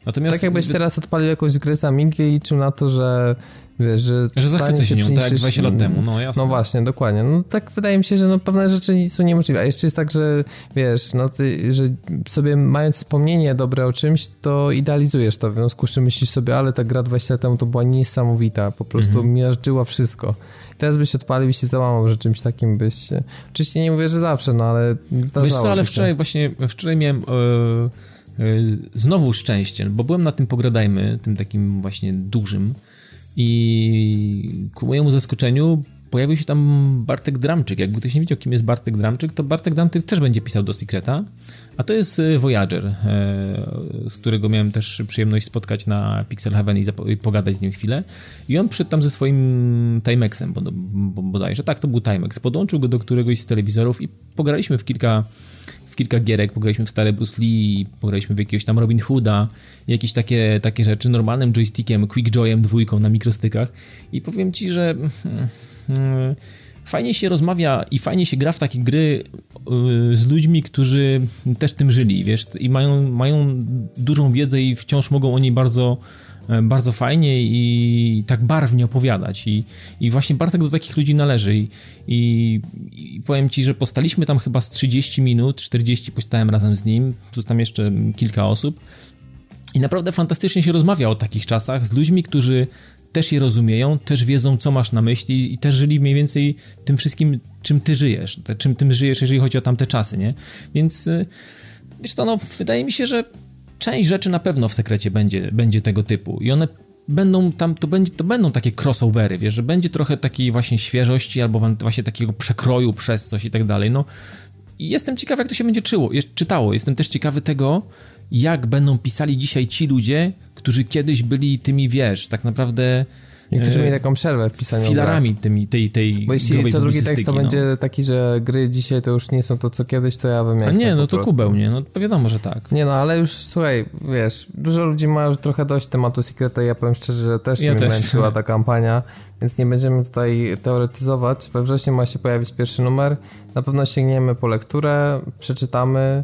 Natomiast... Tak jakbyś teraz odpalił jakąś grę za i liczył na to, że Wiesz, że, że zachwycę się nią, tak jak 20 lat temu, no jasne. No właśnie, dokładnie. No tak wydaje mi się, że no, pewne rzeczy są niemożliwe. A jeszcze jest tak, że wiesz, no ty, że sobie mając wspomnienie dobre o czymś, to idealizujesz to, w związku z czym myślisz sobie, ale ta gra 20 lat temu to była niesamowita, po prostu mhm. miażdżyła wszystko. Teraz byś odpalił i się załamał, że czymś takim byś się... Oczywiście nie mówię, że zawsze, no ale zdarzało Wiesz co, ale wczoraj właśnie, wczoraj miałem... Yy, znowu szczęście, bo byłem na tym Pogradajmy, tym takim właśnie dużym, i ku mojemu zaskoczeniu pojawił się tam Bartek Dramczyk. Jakby ktoś nie wiedział, kim jest Bartek Dramczyk, to Bartek Dramczyk też będzie pisał do Secreta, a to jest e, Voyager, e, z którego miałem też przyjemność spotkać na Pixel Heaven i pogadać z nim chwilę. I on przyszedł tam ze swoim Timexem bodajże. Tak, to był Timex. Podłączył go do któregoś z telewizorów i pograliśmy w kilka w kilka gierek, pograliśmy w stare Bruce Lee, pograliśmy w jakiegoś tam Robin Hooda, jakieś takie, takie rzeczy, normalnym joystickiem, Quickjoyem dwójką na mikrostykach. I powiem ci, że hmm, hmm, fajnie się rozmawia i fajnie się gra w takie gry yy, z ludźmi, którzy też tym żyli, wiesz, i mają, mają dużą wiedzę i wciąż mogą o niej bardzo bardzo fajnie i tak barwnie opowiadać. I, i właśnie Bartek do takich ludzi należy. I, i, I, powiem ci, że postaliśmy tam chyba z 30 minut, 40 postałem razem z nim, tu tam jeszcze kilka osób. I naprawdę fantastycznie się rozmawia o takich czasach z ludźmi, którzy też je rozumieją, też wiedzą, co masz na myśli i też żyli mniej więcej tym wszystkim, czym ty żyjesz, czym tym żyjesz, jeżeli chodzi o tamte czasy, nie? Więc y, wiesz co, no, wydaje mi się, że część rzeczy na pewno w sekrecie będzie, będzie tego typu. I one będą tam, to, będzie, to będą takie crossovery, wiesz, że będzie trochę takiej właśnie świeżości albo właśnie takiego przekroju przez coś i tak dalej, no i jestem ciekawy, jak to się będzie czyło, czytało, jestem też ciekawy tego, jak będą pisali dzisiaj ci ludzie, którzy kiedyś byli tymi, wiesz, tak naprawdę Niektórzy mieli taką przerwę w pisaniu Filarami tymi, tej, tej Bo jeśli co drugi tekst to no. będzie taki, że gry dzisiaj to już nie są to, co kiedyś, to ja bym miał. A nie, no to kubeł, nie? No to wiadomo, że tak. Nie no, ale już słuchaj, wiesz, dużo ludzi ma już trochę dość tematu Secreta i ja powiem szczerze, że też ja mnie męczyła ta kampania, więc nie będziemy tutaj teoretyzować. We wrześniu ma się pojawić pierwszy numer. Na pewno sięgniemy po lekturę, przeczytamy, E,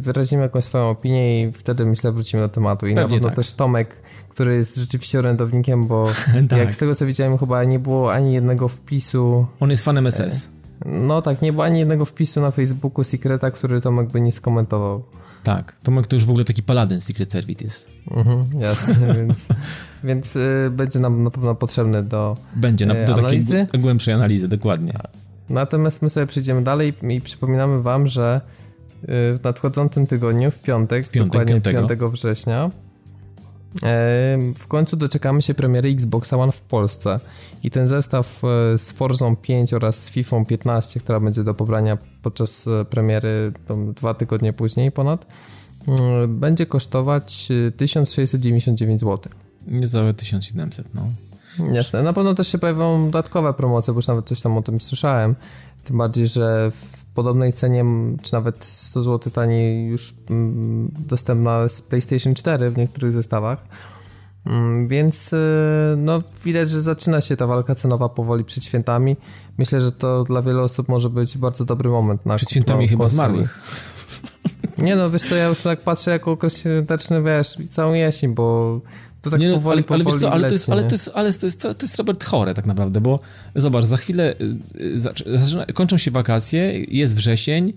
wyrazimy jakąś swoją opinię i wtedy myślę wrócimy do tematu. I Pewnie na pewno tak. też Tomek, który jest rzeczywiście orędownikiem, bo <laughs> tak. jak z tego co widziałem chyba nie było ani jednego wpisu. On jest fanem SS. E, no tak, nie było ani jednego wpisu na Facebooku Secreta, który Tomek by nie skomentował. Tak, Tomek to już w ogóle taki paladyn Secret Service jest. Mhm, jasne, <laughs> więc, więc y, będzie nam na pewno potrzebny do Będzie, na, do analizy. takiej głębszej analizy, dokładnie. Natomiast my sobie przejdziemy dalej i przypominamy wam, że w nadchodzącym tygodniu, w piątek, w piątek dokładnie 5. 5 września, w końcu doczekamy się premiery Xbox One w Polsce i ten zestaw e, z Forzą 5 oraz z FIFA 15, która będzie do pobrania podczas e, premiery dwa tygodnie później ponad, mm, będzie kosztować 1699 zł. Niecałe 1700, no. Jasne, na pewno też się pojawią dodatkowe promocje, bo już nawet coś tam o tym słyszałem. Tym bardziej, że w podobnej cenie, czy nawet 100 zł taniej już dostępna z PlayStation 4 w niektórych zestawach. Mm, więc y, no, widać, że zaczyna się ta walka cenowa powoli przed świętami. Myślę, że to dla wielu osób może być bardzo dobry moment na Przed świętami chyba zmarłych. Nie no, wiesz co, ja już tak patrzę jako okres świąteczny, wiesz, całą jesień, bo to tak nie, powoli, ale, powoli ale, co, ale, to jest, ale, to jest, ale to jest, to jest Robert chore tak naprawdę, bo zobacz, za chwilę y, y, kończą się wakacje, jest wrzesień,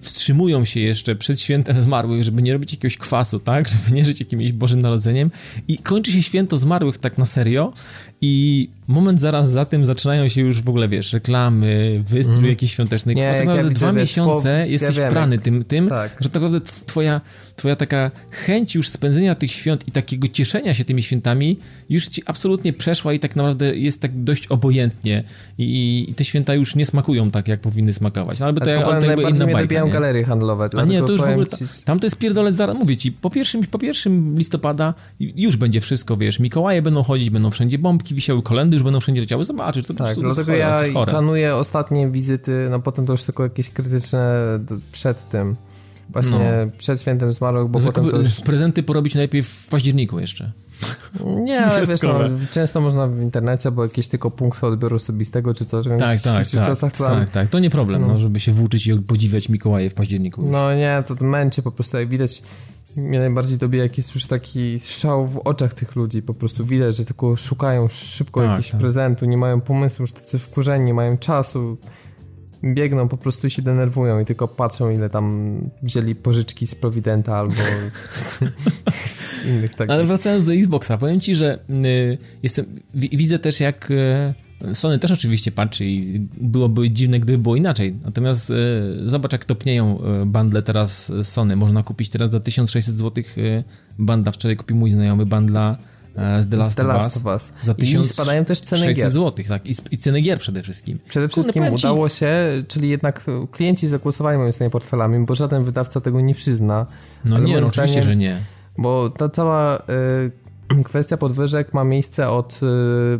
wstrzymują się jeszcze przed świętem zmarłych, żeby nie robić jakiegoś kwasu, tak, <laughs> żeby nie żyć jakimś Bożym Narodzeniem i kończy się święto zmarłych tak na serio i moment zaraz za tym zaczynają się już w ogóle, wiesz, reklamy, wystrój mm. jakiś świąteczny. Nie, tak naprawdę ja dwa widzę, miesiące wiesz, jesteś ja prany tym, tym tak. że tak naprawdę twoja, twoja taka chęć już spędzenia tych świąt i takiego cieszenia się tymi świętami już ci absolutnie przeszła i tak naprawdę jest tak dość obojętnie i, i te święta już nie smakują tak, jak powinny smakować. No, ale to, ja, to jakby inna bajka, nie? galerie handlowe. A nie, to już w ogóle, ci... tam to jest pierdolec zaraz, mówię ci, po pierwszym, po pierwszym listopada już będzie wszystko, wiesz, Mikołaje będą chodzić, będą wszędzie bombki wisiały, kolendy już będą wszędzie leciały, zobaczysz, to Tak, to dlatego ja planuję ostatnie wizyty, no potem to już tylko jakieś krytyczne przed tym. Właśnie no. przed świętem zmarłych, bo potem to już... Prezenty porobić najpierw w październiku jeszcze. Nie, ale wiesz, no, często można w internecie, bo jakieś tylko punkty odbioru osobistego czy coś. Tak, tak, tak, czasach tam... tak, tak. To nie problem, no. no. żeby się włóczyć i podziwiać Mikołaje w październiku. Już. No nie, to męczy po prostu, jak widać mnie najbardziej dobija, jak jest już taki szał w oczach tych ludzi. Po prostu widać, że tylko szukają szybko tak, jakiegoś tak. prezentu, nie mają pomysłu, już tacy wkurzeni, nie mają czasu. Biegną po prostu się denerwują i tylko patrzą, ile tam wzięli pożyczki z Providenta albo z, z innych takich. Ale wracając do Xboxa, powiem ci, że y, jestem, widzę też jak... Y, Sony też oczywiście patrzy i byłoby dziwne, gdyby było inaczej. Natomiast e, zobacz, jak topnieją e, bundle teraz Sony. Można kupić teraz za 1600 zł banda. Wczoraj kupił mój znajomy bandla z The Last, The Last of Us. Za 1000 spadają też ceny gier. zł, tak. I, I, ceny gier przede wszystkim. Przede wszystkim Kurde, udało się, czyli jednak klienci zagłosowali moim zdaniem portfelami, bo żaden wydawca tego nie przyzna. No nie, no oczywiście, że nie. Bo ta cała y, kwestia podwyżek ma miejsce od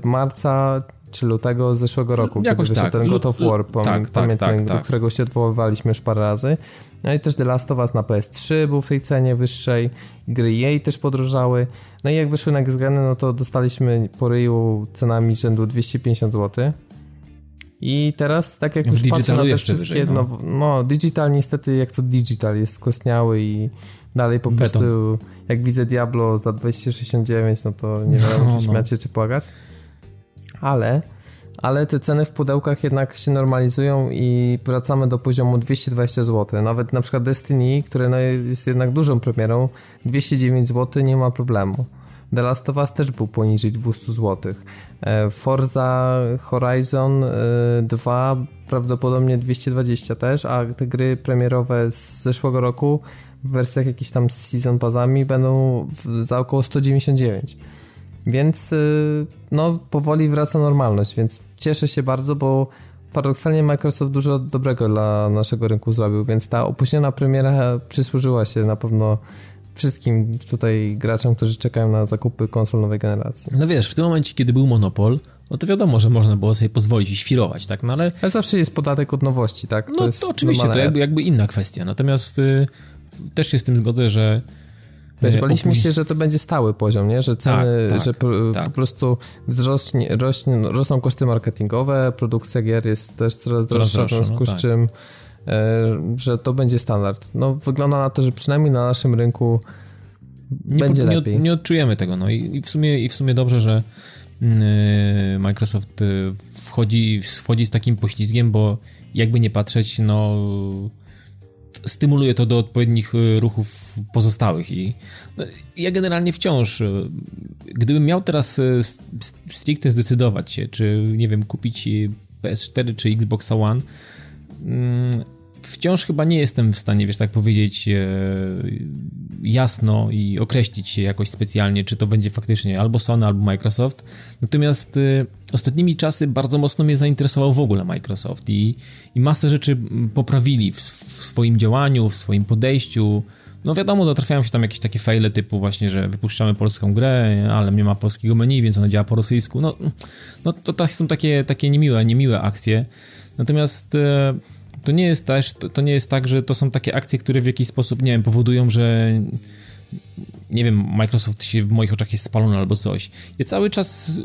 y, marca czy lutego zeszłego roku, Jakoś kiedy tak. ten God of War, pom- tak, pamiętam, tak, tak, do którego się odwoływaliśmy już parę razy. No i też The Last of Us na PS3 był w tej cenie wyższej, gry jej też podrożały. No i jak wyszły na Xgeny, no to dostaliśmy po ryju cenami rzędu 250 zł. I teraz, tak jak już w patrzę na te wszystkie, wyżej, no. no. No, digital niestety, jak to digital, jest skostniały i dalej po Beton. prostu, jak widzę Diablo za 269, no to nie <laughs> wiem, no, czy śmiać się, czy płakać ale, ale te ceny w pudełkach jednak się normalizują i wracamy do poziomu 220 zł. Nawet na przykład Destiny, które no jest jednak dużą premierą, 209 zł nie ma problemu. The Last of Us też był poniżej 200 zł. E, Forza Horizon 2 e, prawdopodobnie 220 też, a te gry premierowe z zeszłego roku w wersjach jakichś tam z season passami będą za około 199. Więc y, no, powoli wraca normalność, więc cieszę się bardzo, bo paradoksalnie Microsoft dużo dobrego dla naszego rynku zrobił, więc ta opóźniona premiera przysłużyła się na pewno wszystkim tutaj graczom, którzy czekają na zakupy konsol nowej generacji. No wiesz, w tym momencie, kiedy był monopol, no to wiadomo, że można było sobie pozwolić i świrować, tak? No ale... ale zawsze jest podatek od nowości, tak? To no to oczywiście, normalne. to jakby, jakby inna kwestia. Natomiast y, też się z tym zgodzę, że Wiesz, baliśmy się, że to będzie stały poziom, nie? że ceny, tak, tak, że po, tak. po prostu wzrośnie, rośnie, rosną koszty marketingowe, produkcja gier jest też coraz droższa, w związku no, z tak. czym e, że to będzie standard. No, wygląda na to, że przynajmniej na naszym rynku nie, będzie nie, lepiej. Nie odczujemy tego, no i, i, w, sumie, i w sumie dobrze, że yy, Microsoft y, wchodzi, wchodzi z takim poślizgiem, bo jakby nie patrzeć, no stymuluje to do odpowiednich y, ruchów pozostałych i no, ja generalnie wciąż, y, gdybym miał teraz y, stricte zdecydować się, czy nie wiem, kupić PS4 czy Xbox One, mm, wciąż chyba nie jestem w stanie, wiesz, tak powiedzieć jasno i określić się jakoś specjalnie, czy to będzie faktycznie albo Sony, albo Microsoft. Natomiast y, ostatnimi czasy bardzo mocno mnie zainteresował w ogóle Microsoft i, i masę rzeczy poprawili w, w swoim działaniu, w swoim podejściu. No wiadomo, dotrafiają się tam jakieś takie fejle typu właśnie, że wypuszczamy polską grę, ale nie ma polskiego menu, więc ona działa po rosyjsku. No, no to, to są takie, takie niemiłe, niemiłe akcje. Natomiast y, to nie jest też, to, to nie jest tak, że to są takie akcje, które w jakiś sposób, nie wiem, powodują, że nie wiem, Microsoft się w moich oczach jest spalony albo coś. Ja cały czas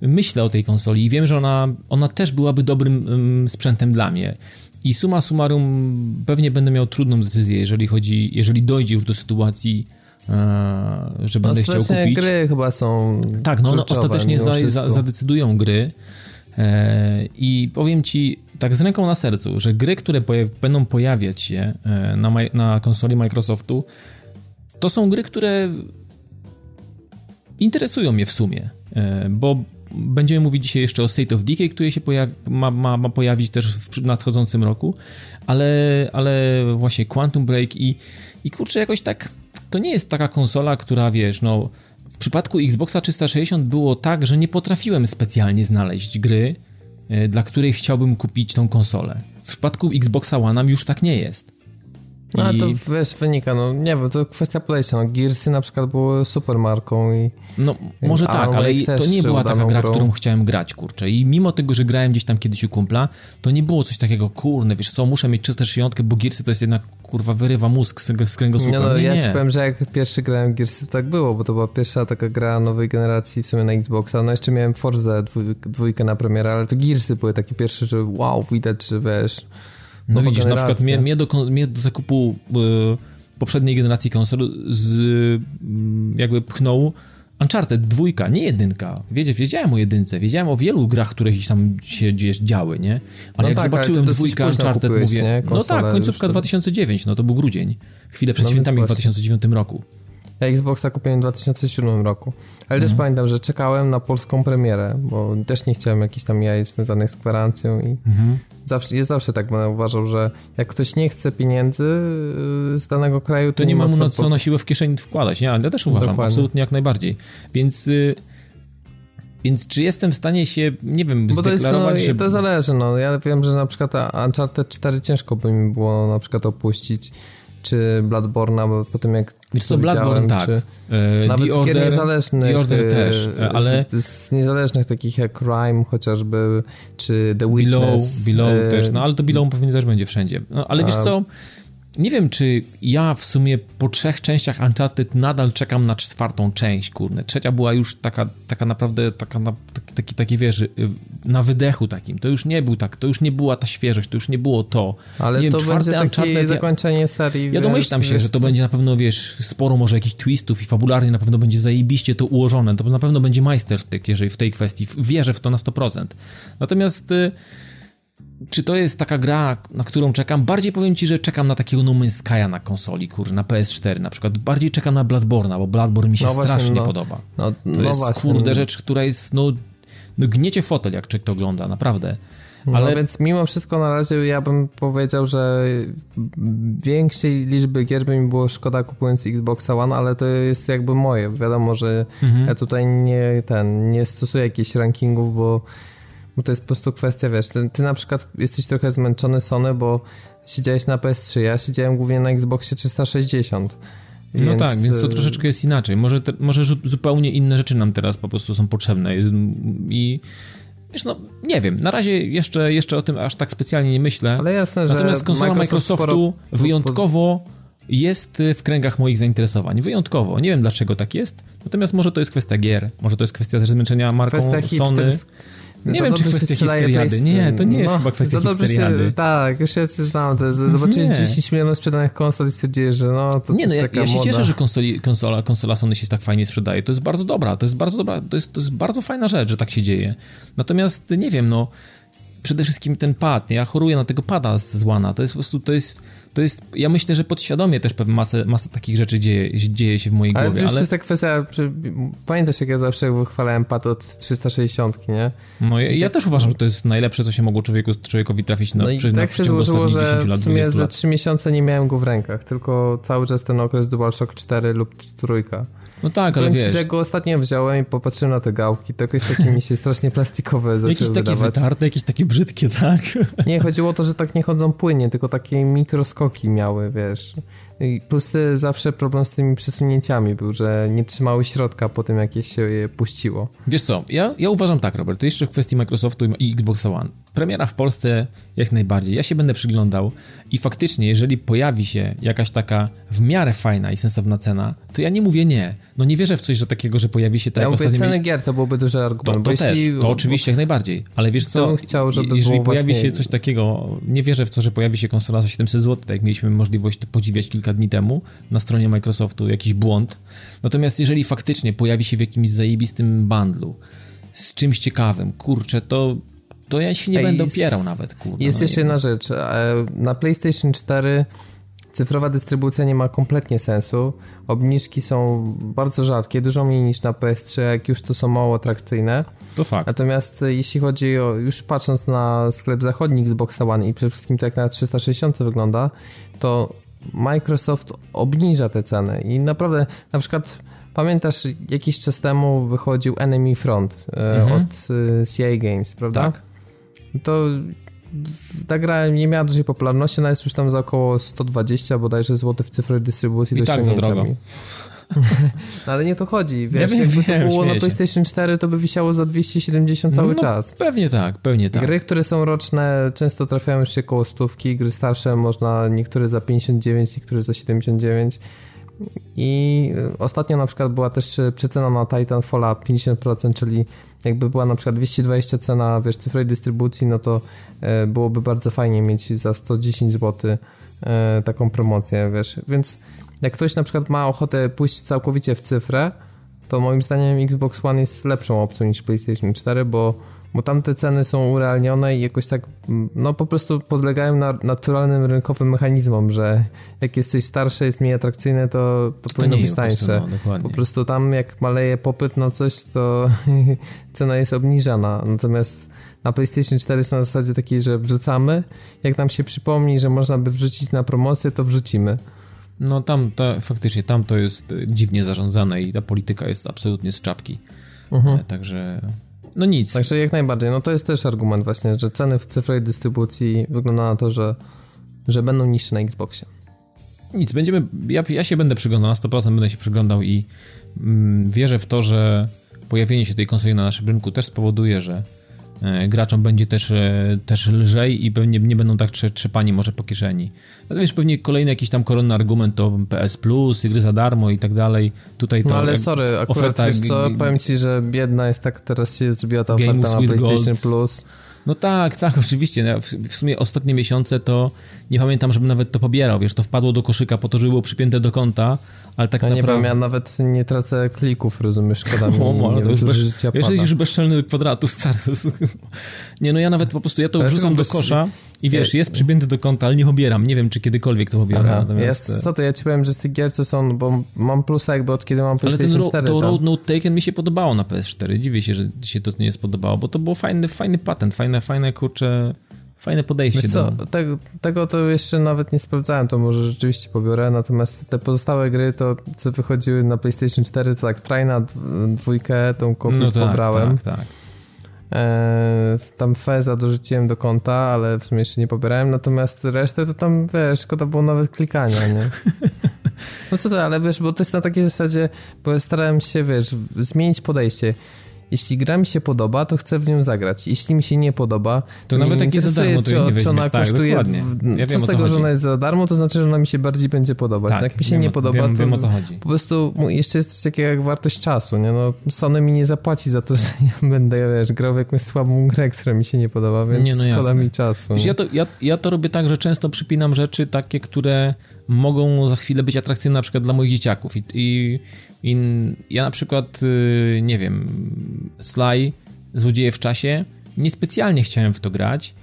myślę o tej konsoli i wiem, że ona, ona też byłaby dobrym um, sprzętem dla mnie. I suma summarum pewnie będę miał trudną decyzję, jeżeli chodzi, jeżeli dojdzie już do sytuacji, e, że będę chciał kupić. gry chyba są Tak, no one ostatecznie za, za, zadecydują gry. E, I powiem ci tak z ręką na sercu, że gry, które będą pojawiać się e, na, na konsoli Microsoftu, to są gry, które interesują mnie w sumie. e, bo będziemy mówić dzisiaj jeszcze o State of Decay, który się ma, ma, ma pojawić też w nadchodzącym roku, ale, ale właśnie Quantum Break i, i kurczę, jakoś tak, to nie jest taka konsola, która wiesz, no w przypadku Xboxa 360 było tak, że nie potrafiłem specjalnie znaleźć gry, dla której chciałbym kupić tą konsolę. W przypadku Xboxa One już tak nie jest. No ale to wiesz, wynika, no nie wiem, to kwestia podejścia. No, Gearsy na przykład były super marką i... No może tak, ale to nie była taka gra, grą. którą chciałem grać, kurczę. I mimo tego, że grałem gdzieś tam kiedyś u kumpla, to nie było coś takiego, kurne, wiesz co, muszę mieć 360, bo Gearsy to jest jednak, kurwa, wyrywa mózg z, z kręgosłupa. No, no nie, ja nie. ci powiem, że jak pierwszy grałem Gearsy, to tak było, bo to była pierwsza taka gra nowej generacji w sumie na Xboxa. No jeszcze miałem Forza dwójkę na premierę, ale to Gearsy były takie pierwsze, że wow, widać, że wiesz no widzisz, na przykład mnie, mnie, do, mnie do zakupu y, poprzedniej generacji konsol z, y, jakby pchnął Uncharted dwójka, nie jedynka. Wiedziałem, wiedziałem o jedynce, wiedziałem o wielu grach, które gdzieś tam się gdzieś działy, nie? Ale no jak tak, zobaczyłem dwójkę Uncharted, mówię, no tak, końcówka 2009, no to był grudzień, chwilę przed no świętami w 2009 roku. Ja Xboxa kupiłem w 2007 roku. Ale mhm. też pamiętam, że czekałem na polską premierę, bo też nie chciałem jakichś tam jaj związanych z gwarancją i mhm. zawsze, jest zawsze tak będę uważał, że jak ktoś nie chce pieniędzy y, z danego kraju, to, to nie ma mu co po... na siłę w kieszeni wkładać. Nie, ja też uważam, Dokładnie. absolutnie jak najbardziej. Więc... Y, więc czy jestem w stanie się, nie wiem, Bo to, jest, no, że... to zależy, no. Ja wiem, że na przykład Uncharted 4 ciężko by mi było na przykład opuścić czy Bloodborne'a, bo po tym jak Wiesz co, Bloodborne tak. Czy e, nawet The Order, niezależnych, The Order też, e, ale... Z, z, niezależnych takich jak Crime chociażby, czy The Witness. Below, Below e... też, no ale to Below pewnie też będzie wszędzie. No ale A... wiesz co, nie wiem, czy ja w sumie po trzech częściach Uncharted nadal czekam na czwartą część, kurde. Trzecia była już taka, taka naprawdę, taka, na, taki, taki, taki, wiesz, y, na wydechu takim. To już nie był tak, to już nie była ta świeżość, to już nie było to. Ale nie to wiem, będzie takie Uncharted, zakończenie serii. Ja, domyślam się, że to co? będzie na pewno, wiesz, sporo może jakichś twistów i fabularnie na pewno będzie zajebiście to ułożone. To na pewno będzie majstersztyk, jeżeli w tej kwestii. Wierzę w to na 100%. Natomiast... Y czy to jest taka gra, na którą czekam? Bardziej powiem ci, że czekam na takiego No Man's Sky'a na konsoli, kur, na PS4 na przykład. Bardziej czekam na Bloodborne'a, bo Bloodborne mi się no strasznie właśnie, no, podoba. No, to no jest, właśnie. kurde, rzecz, która jest, no, no gniecie fotel, jak czek to ogląda, naprawdę. No Ale... No więc mimo wszystko na razie ja bym powiedział, że większej liczby gier by mi było szkoda kupując Xbox One, ale to jest jakby moje. Wiadomo, że mhm. ja tutaj nie ten, nie stosuję jakichś rankingów, bo bo to jest po prostu kwestia, wiesz, ty, ty na przykład jesteś trochę zmęczony Sony, bo siedziałeś na PS3, ja siedziałem głównie na Xboxie 360. No więc... tak, więc to troszeczkę jest inaczej. Może, te, może zupełnie inne rzeczy nam teraz po prostu są potrzebne i wiesz, no nie wiem, na razie jeszcze, jeszcze o tym aż tak specjalnie nie myślę. Ale jasne, że Natomiast konsola Microsoft Microsoftu sporo... wyjątkowo jest w kręgach moich zainteresowań. Wyjątkowo. Nie wiem dlaczego tak jest. Natomiast może to jest kwestia gier, może to jest kwestia też zmęczenia marką kwestia Sony. Hipsters nie wiem, czy kwestia histeriady. Nie, to nie jest no, chyba kwestia histeriady. Się, tak, już ja cię znam. To jest, zobaczyli 10 milionów sprzedanych konsol i że no to Nie, no ja, ja się moda. cieszę, że konsoli, konsola, konsola Sony się tak fajnie sprzedaje. To jest bardzo dobra, to jest bardzo dobra, to jest, to jest bardzo fajna rzecz, że tak się dzieje. Natomiast nie wiem, no przede wszystkim ten pad, ja choruję na tego pada z Łana, to jest po prostu, to jest to jest, ja myślę, że podświadomie też masę, masę takich rzeczy dzieje, dzieje się w mojej ale głowie. Ale to jest ta kwestia, pamiętasz jak ja zawsze wychwalałem pad od 360, nie? No ja, ja tak, też uważam, że to jest najlepsze, co się mogło człowieku, człowiekowi trafić na, no i przy, tak się złożyło, że w sumie za 3 miesiące nie miałem go w rękach, tylko cały czas ten okres DualShock 4 lub 3. No tak, ale wiesz... że go ostatnio wziąłem i popatrzyłem na te gałki, to jakieś takie mi się strasznie plastikowe zaczęły Jakieś takie wydawać. wytarte, jakieś takie brzydkie, tak? <laughs> Nie, chodziło o to, że tak nie chodzą płynnie, tylko takie mikroskoki miały, wiesz. I plus y, zawsze problem z tymi przesunięciami był, że nie trzymały środka po tym, jak się je puściło. Wiesz co, ja, ja uważam tak, Robert, to jeszcze w kwestii Microsoftu i Xbox One. Premiera w Polsce jak najbardziej. Ja się będę przyglądał i faktycznie, jeżeli pojawi się jakaś taka w miarę fajna i sensowna cena, to ja nie mówię nie. No nie wierzę w coś że takiego, że pojawi się tak ja mówię, ceny gier to byłby duży argument. To, to też, jeśli... to oczywiście jak najbardziej. Ale wiesz co, chciał, żeby jeżeli pojawi właśnie... się coś takiego, nie wierzę w to, że pojawi się konsola za 700 zł, tak jak mieliśmy możliwość to podziwiać kilka dni temu na stronie Microsoftu, jakiś błąd. Natomiast jeżeli faktycznie pojawi się w jakimś zajebistym bundlu z czymś ciekawym, kurczę, to to ja się nie Ej, będę opierał nawet, kurde. Jest no jeszcze jedna rzecz. E, na PlayStation 4 cyfrowa dystrybucja nie ma kompletnie sensu. Obniżki są bardzo rzadkie, dużo mniej niż na PS3, jak już to są mało atrakcyjne. To fakt. Natomiast jeśli chodzi o, już patrząc na sklep zachodni Xbox One i przede wszystkim to jak na 360 wygląda, to Microsoft obniża te ceny i naprawdę na przykład pamiętasz jakiś czas temu wychodził Enemy Front e, mhm. od e, CA Games, prawda? Tak. To ta gra nie miała dużej popularności, ona jest już tam za około 120 bodajże złotych w cyfrowej dystrybucji I do tak za drogo. <laughs> no, ale nie to chodzi, wiesz, wiem, jakby wiem, to było na PlayStation 4, to by wisiało za 270 cały no, czas. Pewnie tak, pewnie tak. Gry, które są roczne, często trafiają już się koło stówki, gry starsze można niektóre za 59, niektóre za 79. I ostatnio na przykład była też przecena na Titanfalla 50%, czyli jakby była na przykład 220 cena, wiesz, cyfrowej dystrybucji, no to e, byłoby bardzo fajnie mieć za 110 zł taką promocję, wiesz, więc jak ktoś na przykład ma ochotę pójść całkowicie w cyfrę, to moim zdaniem Xbox One jest lepszą opcją niż PlayStation 4, bo bo tam te ceny są urealnione i jakoś tak, no po prostu podlegają na naturalnym rynkowym mechanizmom, że jak jest coś starsze, jest mniej atrakcyjne, to, to, to powinno być tańsze. Po, no, po prostu tam jak maleje popyt na coś, to <laughs> cena jest obniżana. Natomiast na PlayStation 4 jest na zasadzie takiej, że wrzucamy, jak nam się przypomni, że można by wrzucić na promocję, to wrzucimy. No tam faktycznie tam to jest dziwnie zarządzane i ta polityka jest absolutnie z czapki. Mhm. E, także no nic. Także jak najbardziej. No to jest też argument właśnie, że ceny w cyfrowej dystrybucji wygląda na to, że, że będą niższe na Xboxie. Nic, będziemy, ja, ja się będę przyglądał, na 100% będę się przyglądał i mm, wierzę w to, że pojawienie się tej konsoli na naszym rynku też spowoduje, że graczom będzie też, e, też lżej i pewnie nie będą tak trzepani może po kieszeni. No wiesz, pewnie kolejny jakiś tam koronny argument to PS Plus, gry za darmo i tak dalej. Tutaj to No ale sorry, akurat oferta, wiesz co, powiem ci, że biedna jest tak, teraz się zrobiła ta oferta na PlayStation Gold. Plus. No tak, tak, oczywiście. W sumie ostatnie miesiące to nie pamiętam, żebym nawet to pobierał. Wiesz, to wpadło do koszyka po to, żeby było przypięte do konta, ale tak ja naprawdę... nie wiem, ja nawet nie tracę klików, rozumiesz, szkoda mi <laughs> o, nie to już bez, życia Wiesz, jesteś bezczelny kwadratu, stary. <laughs> Nie, no ja nawet po prostu, ja to wrzucam do kosza i wiesz, jest przypięty do konta, ale nie pobieram. Nie wiem, czy kiedykolwiek to pobiorę. Natomiast... Jest, co to, ja ci powiem, że z tych gier, co są, bo mam plusa jakby od kiedy mam PlayStation ale ten 4. to Road Note Taken mi się podobało na PS4. Dziwię się, że się to nie spodobało, bo to był fajny, fajny patent, fajne, fajne, kurcze fajne podejście. Wiesz co, do... tego, tego to jeszcze nawet nie sprawdzałem, to może rzeczywiście pobiorę, natomiast te pozostałe gry, to co wychodziły na PlayStation 4, to tak Trajna dwójkę, tą kopię no tak, pobrałem. Tak, tak. E, tam Feza dorzuciłem do konta, ale w sumie jeszcze nie pobierałem, natomiast resztę to tam, wiesz, szkoda było nawet klikania, nie? <laughs> No co to, ale wiesz, bo to jest na takiej zasadzie, bo starałem się, wiesz, zmienić podejście. Jeśli gra mi się podoba, to chcę w nią zagrać. Jeśli mi się nie podoba, to, nawet takie za darmo czy, czy ona tak, kosztuje. Dokładnie. Ja co z tego, że ona jest za darmo, to znaczy, że ona mi się bardziej będzie podobać. Tak, jak mi się wiem, nie podoba, wiem, to wiem, o co chodzi. po prostu jeszcze jest coś takiego jak wartość czasu. Nie? No, Sony mi nie zapłaci za to, <laughs> że ja będę wiesz, grał w jakąś słabą grę, która mi się nie podoba, więc nie, no szkoda jasne. mi czasu. Wiesz, ja, to, ja, ja to robię tak, że często przypinam rzeczy takie, które mogą za chwilę być atrakcyjne na przykład dla moich dzieciaków i, i, i ja na przykład, y, nie wiem, Sly, Złodzieje w czasie, niespecjalnie chciałem w to grać,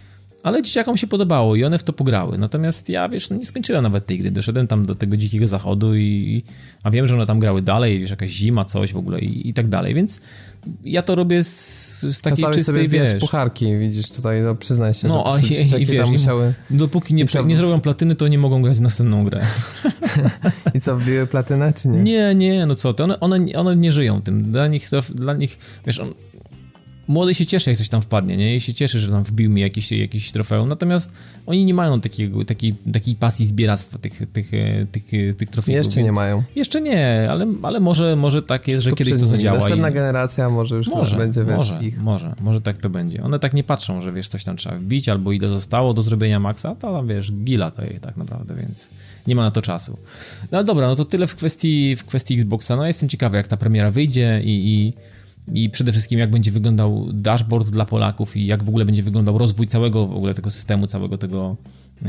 ale dzieciakom się podobało i one w to pograły. Natomiast ja, wiesz, no nie skończyłem nawet tej gry. Doszedłem tam do tego dzikiego zachodu i... A wiem, że one tam grały dalej, wiesz, jakaś zima, coś w ogóle i, i tak dalej, więc ja to robię z, z takiej Kasałeś czystej, sobie, wiesz... pucharki, widzisz, tutaj, no przyznaj się, no, że i, i wiesz, musiały... dopóki nie, nie zrobią platyny, to nie mogą grać następną grę. <laughs> I co, wbiły platynę, czy nie? Nie, nie, no co, to one, one, one nie żyją tym. Dla nich, dla nich wiesz, on, młody się cieszy, jak coś tam wpadnie, nie? I się cieszy, że tam wbił mi jakiś, jakiś trofeum, natomiast oni nie mają takiego, takiej, takiej pasji zbieractwa tych, tych, tych, tych trofeów. Jeszcze nie mają. Jeszcze nie, ale, ale może, może tak jest, że kiedyś to zadziała. Następna i... generacja może już może, to będzie, może, ich. Może, może tak to będzie. One tak nie patrzą, że wiesz, coś tam trzeba wbić, albo ile zostało do zrobienia maksa, to tam wiesz, gila to jej tak naprawdę, więc nie ma na to czasu. No dobra, no to tyle w kwestii, w kwestii Xboxa. No jestem ciekawy, jak ta premiera wyjdzie i, i i przede wszystkim jak będzie wyglądał dashboard dla Polaków i jak w ogóle będzie wyglądał rozwój całego w ogóle tego systemu, całego tego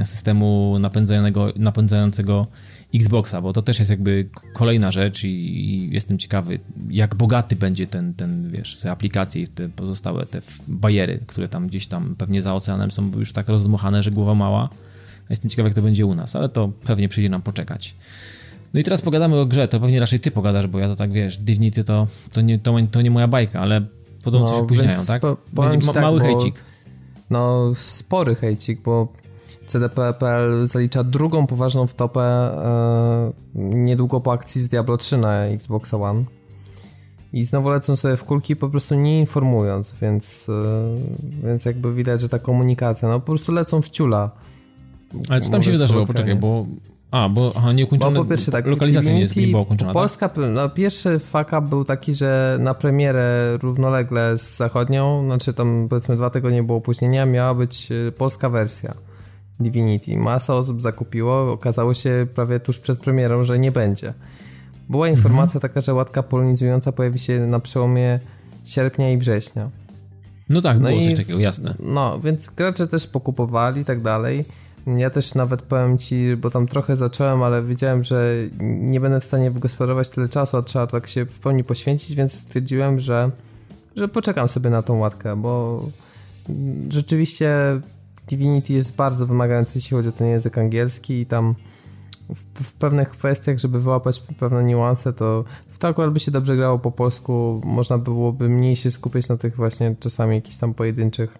systemu napędzanego, napędzającego Xboxa, bo to też jest jakby kolejna rzecz i, jestem ciekawy, jak bogaty będzie ten, ten wiesz, te aplikacje i te pozostałe te bariery, które tam gdzieś tam pewnie za oceanem są już tak rozdmuchane, że głowa mała, Jestem ciekaw, jak to będzie u nas, ale to pewnie przyjdzie nam poczekać. No i teraz pogadamy o grze, to pewnie raczej ty pogadasz, bo ja to tak wiesz, Divinity to, to, nie, to, to nie moja bajka, ale podobno no, coś późniają, tak? Po, Będzie ma, tak, mały hejcik. No, spory hejcik, bo CDP.pl zalicza drugą poważną wtopę e, niedługo po akcji z Diablo 3 na Xbox One. I znowu lecą sobie w kulki po prostu nie informując, więc, e, więc jakby widać, że ta komunikacja, no po prostu lecą w ciula. Ale co tam się wydarzyło? Poczekaj, bo a, bo aha, nie ukończone. Bo po pierwsze tak, lokalizacja nie, jest, nie była ukończona. Tak? Polska, tak? no pierwszy fuck up był taki, że na premierę równolegle z zachodnią, znaczy tam powiedzmy dwa tygodnie było opóźnienia, miała być e, polska wersja Divinity. Masa osób zakupiło, okazało się prawie tuż przed premierą, że nie będzie. Była mhm. informacja taka, że łatka polonizująca pojawi się na przełomie sierpnia i września. No tak, no było i, coś takiego, jasne. No, więc gracze też pokupowali i tak dalej. Ja też nawet powiem ci, bo tam trochę zacząłem, ale wiedziałem, że nie będę w stanie wygospodarować tyle czasu, a trzeba tak się w pełni poświęcić, więc stwierdziłem, że, że poczekam sobie na tą łatkę, bo rzeczywiście Divinity jest bardzo wymagający, jeśli chodzi o ten język angielski i tam w, w, pewnych kwestiach, żeby wyłapać pewne niuanse, to w to akurat by się dobrze grało po polsku, można byłoby mniej się skupiać na tych właśnie czasami jakichś tam pojedynczych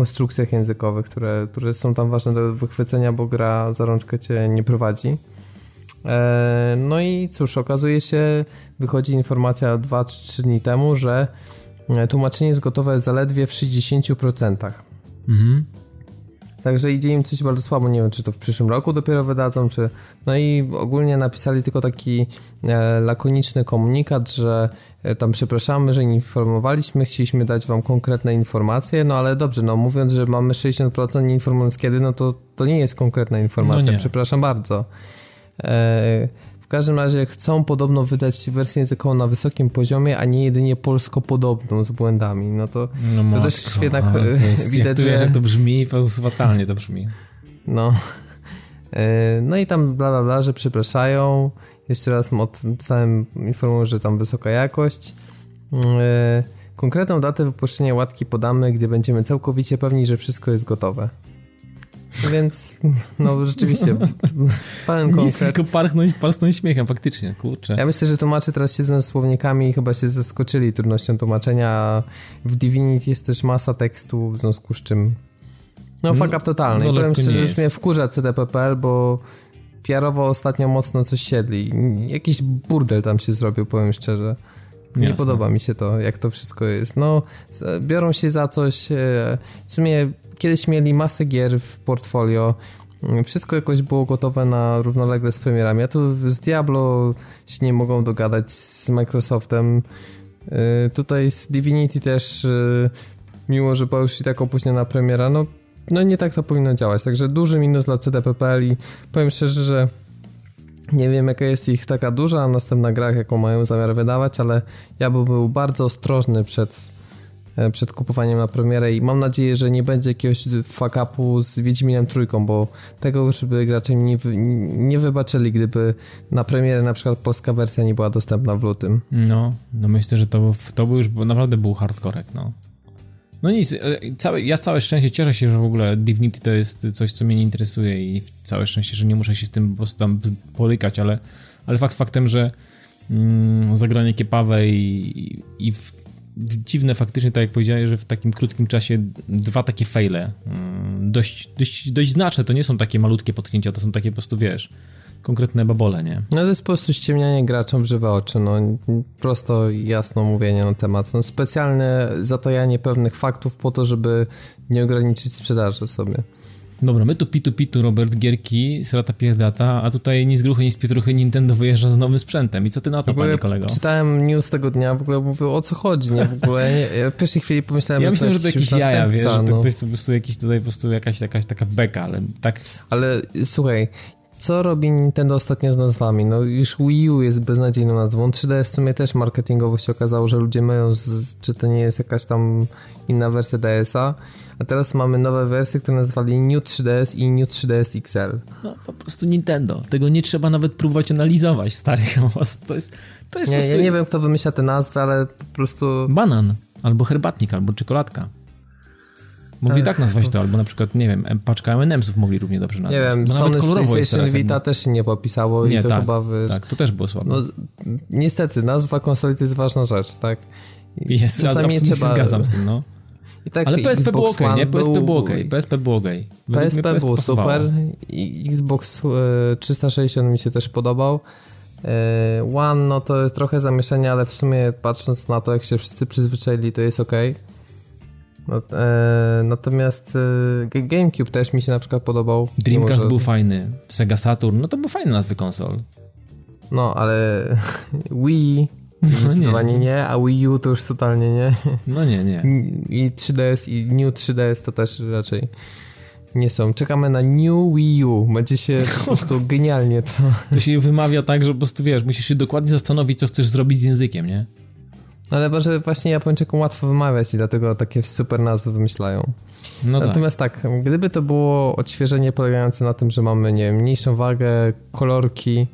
konstrukcjach językowych, które, które są tam ważne do wychwycenia, bo gra za rączkę cię nie prowadzi. E, no i cóż, okazuje się, wychodzi informacja 2-3 dni temu, że e, tłumaczenie jest gotowe zaledwie w 60%. Mhm. Także idzie im coś bardzo słabo, nie wiem czy to w przyszłym roku dopiero wydadzą, czy... No i ogólnie napisali tylko taki e, lakoniczny komunikat, że e, tam przepraszamy, że nie informowaliśmy, chcieliśmy dać wam konkretne informacje, no ale dobrze, no mówiąc, że mamy 60% nie informując kiedy, no to to nie jest konkretna informacja, no przepraszam bardzo. E, każdym razie chcą podobno wydać wersję językową na wysokim poziomie, a nie jedynie polsko-podobną z błędami. No to, no matko, to też jednak jest, <laughs> widać, jak że... Jak to brzmi, fatalnie to brzmi. No. E, no i tam bla bla bla, że przepraszają. Jeszcze raz całym informują, że tam wysoka jakość. E, konkretną datę wypuszczenia łatki podamy, gdy będziemy całkowicie pewni, że wszystko jest gotowe. Więc, no rzeczywiście, pełen konkret. tylko parchnąć, parchnąć śmiechem, faktycznie, kurczę. Ja myślę, że tłumacze teraz siedzą z słownikami i chyba się zaskoczyli trudnością tłumaczenia. W Divinity jest też masa tekstu, w związku z czym no, fuck up totalny. No, I powiem szczerze, że już mnie wkurza CDPPL, bo PR-owo ostatnio mocno coś siedli. Jakiś burdel tam się zrobił, powiem szczerze. Nie Jasne. podoba mi się to, jak to wszystko jest. No, biorą się za coś. E, w sumie kiedyś mieli masę gier w portfolio. Mm, wszystko jakoś było gotowe na równolegle z premierami. A tu z Diablo się nie mogą dogadać z Microsoftem. E, tutaj z Divinity też, e, mimo że była już i tak opóźniona premiera, no, no nie tak to powinno działać. Także duży minus dla CDPPL i powiem szczerze, że nie wiem, jaka jest ich taka duża następna gra, jaką mają zamiar wydawać, ale ja bym był bardzo ostrożny przed, e, przed kupowaniem na premierę i mam nadzieję, że nie będzie jakiegoś fuck upu z Wiedźminem Trójką, bo tego już by gracze nie, nie wybaczyli, gdyby na premierę na przykład polska wersja nie była dostępna w lutym. No, no myślę, że to, to był już naprawdę był hardkorek, no. No nic, e, całe, ja całe szczęście cieszę się, że w ogóle Divinity to jest coś, co mnie nie interesuje i całe szczęście, że nie muszę się z tym po prostu tam porykać, ale, ale fakt faktem, że mm, zagranie kiepawe i, i w, w dziwne faktycznie, tak jak powiedziałeś, że w takim krótkim czasie dwa takie faile, mm, dość, dość, dość znaczne, to nie są takie malutkie potknięcia, to są takie po prostu, wiesz, konkretne babole, nie? No to jest po prostu ściemnianie graczom w żywe oczy, no prosto jasno mówienie na temat. No, specjalne zatajanie pewnych faktów po to, żeby nie ograniczyć sprzedaży sobie. Dobra, my tu pitu pitu Robert Gierki, Srata Pierdata, a tutaj ni z gruchy, ni z pietruchy Nintendo wyjeżdża z nowym sprzętem. I co ty na to, panie kolego? Czytałem news tego dnia, w ogóle mówił o co chodzi, nie? W ogóle nie, ja w pierwszej chwili pomyślałem, ja że myślałem, to że to jakieś jaja, wiesz, no. że to ktoś po prostu jakiś tutaj po prostu jakaś, jakaś taka beka, ale tak... Ale słuchaj, co robi Nintendo ostatnio z nazwami? No już Wii U jest beznadziejną nazwą. 3DS w sumie też marketingowo się okazało, że ludzie mają, z, czy to nie jest jakaś tam inna wersja DS-a. A teraz mamy nowe wersje, które nazwali New 3DS i New 3DS XL. No po prostu Nintendo. Tego nie trzeba nawet próbować analizować, stary. <laughs> To jest, to jest nie, prostu... Ja nie wiem, kto wymyśla te nazwy, ale po prostu... Banan, albo herbatnik, albo czekoladka. Mogli tak nazwać to, albo na przykład, nie wiem, paczka M&M'sów mogli równie dobrze nazwać. Nie wiem, Bo Sony nawet kolorowo PlayStation Vita jakby... też się nie popisało nie, i to tak, chyba... Wy... Tak, to też było słabe. No, niestety, nazwa konsoli to jest ważna rzecz, tak? Jest, Czasami trzeba... zgadzam z tym, no. Tak Ale PSP Xbox było ok, nie? PSP był... było ok, PSP było ok. PSP, PSP był super, Xbox 360 e, mi się też podobał. E, One, no to trochę zamieszanie, ale w sumie patrząc na to, jak się wszyscy przyzwyczaili, to jest ok. No, e, natomiast e, GameCube też mi się na przykład podobał. Dreamcast może... był fajny, Sega Saturn, no to był fajny nazwy konsol. No, ale <laughs> Wii no zdecydowanie nie. nie, a Wii U to już totalnie nie. No nie, nie. I 3DS i New 3DS to też raczej nie są. Czekamy na New Wii U. Będzie się po prostu genialnie to. To się wymawia tak, że po prostu wiesz, musisz się dokładnie zastanowić, co chcesz zrobić z językiem, nie? No ale może właśnie Japończykom łatwo wymawiać i dlatego takie super nazwy wymyślają. No Natomiast tak. tak, gdyby to było odświeżenie polegające na tym, że mamy, nie wiem, mniejszą wagę, kolorki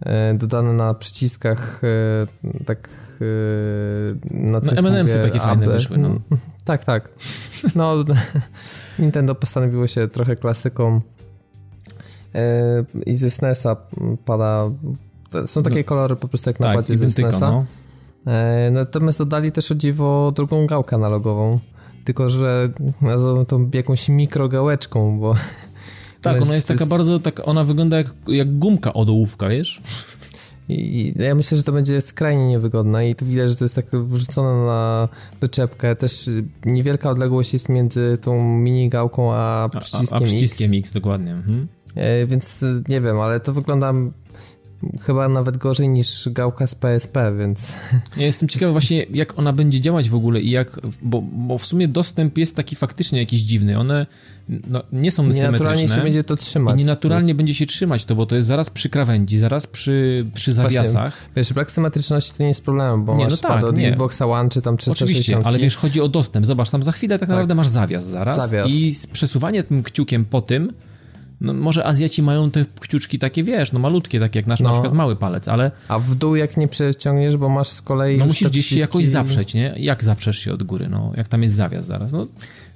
e, dodane na przyciskach, e, tak e, na No M&M'sy takie fajne wyszły, no. Mm, tak, tak. No, <laughs> Nintendo postanowiło się trochę klasyką e, i ze SNESa pada są takie no, kolory po prostu jak na tak, ze SNESa. No. E, natomiast dodali też o dziwo drugą gałkę analogową. Tylko, że nazwą tą jakąś mikrogałeczką, bo. Tak, ona jest, taka bardzo, tak, ona wygląda jak, jak gumka od ołówka, wiesz? I, ja myślę, że to będzie skrajnie niewygodne i tu widać, że to jest tak wrzucone na doczepkę. Też niewielka odległość jest między tą mini gałką a przyciskiem, a, a przyciskiem X. X dokładnie. Mhm. E, więc nie wiem, ale to wygląda chyba nawet gorzej niż gałka z PSP, więc... Ja jestem ciekawy właśnie, jak ona będzie działać w ogóle i jak, bo, bo w sumie dostęp jest taki faktycznie jakiś dziwny. One no, nie są symetryczne. Nienaturalnie się będzie to trzymać. I nienaturalnie będzie się trzymać to, bo to jest zaraz przy krawędzi, zaraz przy, przy zawiasach. Właśnie, wiesz, brak symetryczności to nie jest problemem, bo nie, masz no tak, od nie. Xboxa One czy tam 360. Oczywiście, ale wiesz, chodzi o dostęp. Zobacz, tam za chwilę tak, tak. naprawdę masz zawias zaraz zawias. i przesuwanie tym kciukiem po tym no, może Azjaci mają te kciuczki takie, wiesz, no malutkie, takie jak nasz no. na przykład mały palec, ale... A w dół jak nie przeciągniesz, bo masz z kolei... No musisz gdzieś się jakoś zaprzeć, nie? Jak zaprzesz się od góry, no? Jak tam jest zawias zaraz, no...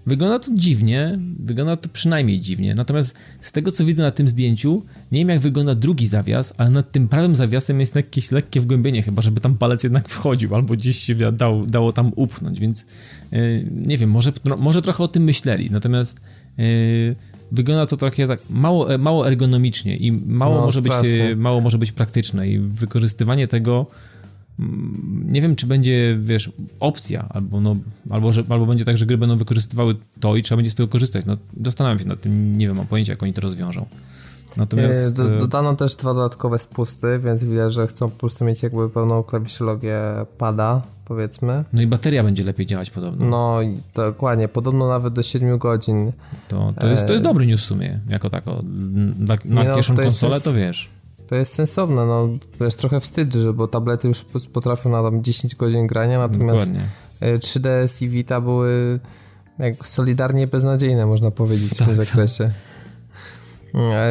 Wygląda to dziwnie, wygląda to przynajmniej dziwnie. Natomiast z tego, co widzę na tym zdjęciu, nie wiem jak wygląda drugi zawias, ale nad tym prawym zawiasem jest jakieś lekkie wgłębienie, chyba żeby tam palec jednak wchodził, albo gdzieś się dał, dało tam upchnąć, więc yy, nie wiem, może, może trochę o tym myśleli. Natomiast yy, wygląda to takie tak mało, e, mało ergonomicznie i mało, no, może być, e, mało może być praktyczne i wykorzystywanie tego mm, nie wiem, czy będzie, wiesz, opcja, albo, no, albo, że, albo będzie tak, że gry będą wykorzystywały to i trzeba będzie z tego korzystać. No, zastanawiam się nad tym, nie wiem, mam pojęcia, jak oni to rozwiążą. Natomiast... E, dodano też dwa dodatkowe spusty, więc widać, że chcą po prostu mieć jakby pełną klawiszologię pada, powiedzmy. No i bateria będzie lepiej działać podobno. No, dokładnie, podobno nawet do 7 godzin. To, to, jest, to jest e, dobry news w sumie, jako tako. Na, na no, pierwszą konsolę to wiesz. To jest sensowne, no to jest trochę wstyd, że, bo tablety już potrafią na tam 10 godzin grania, natomiast Dokładnie. 3DS e, i Vita były jak solidarnie beznadziejne, można powiedzieć w tym tak, tak. zakresie.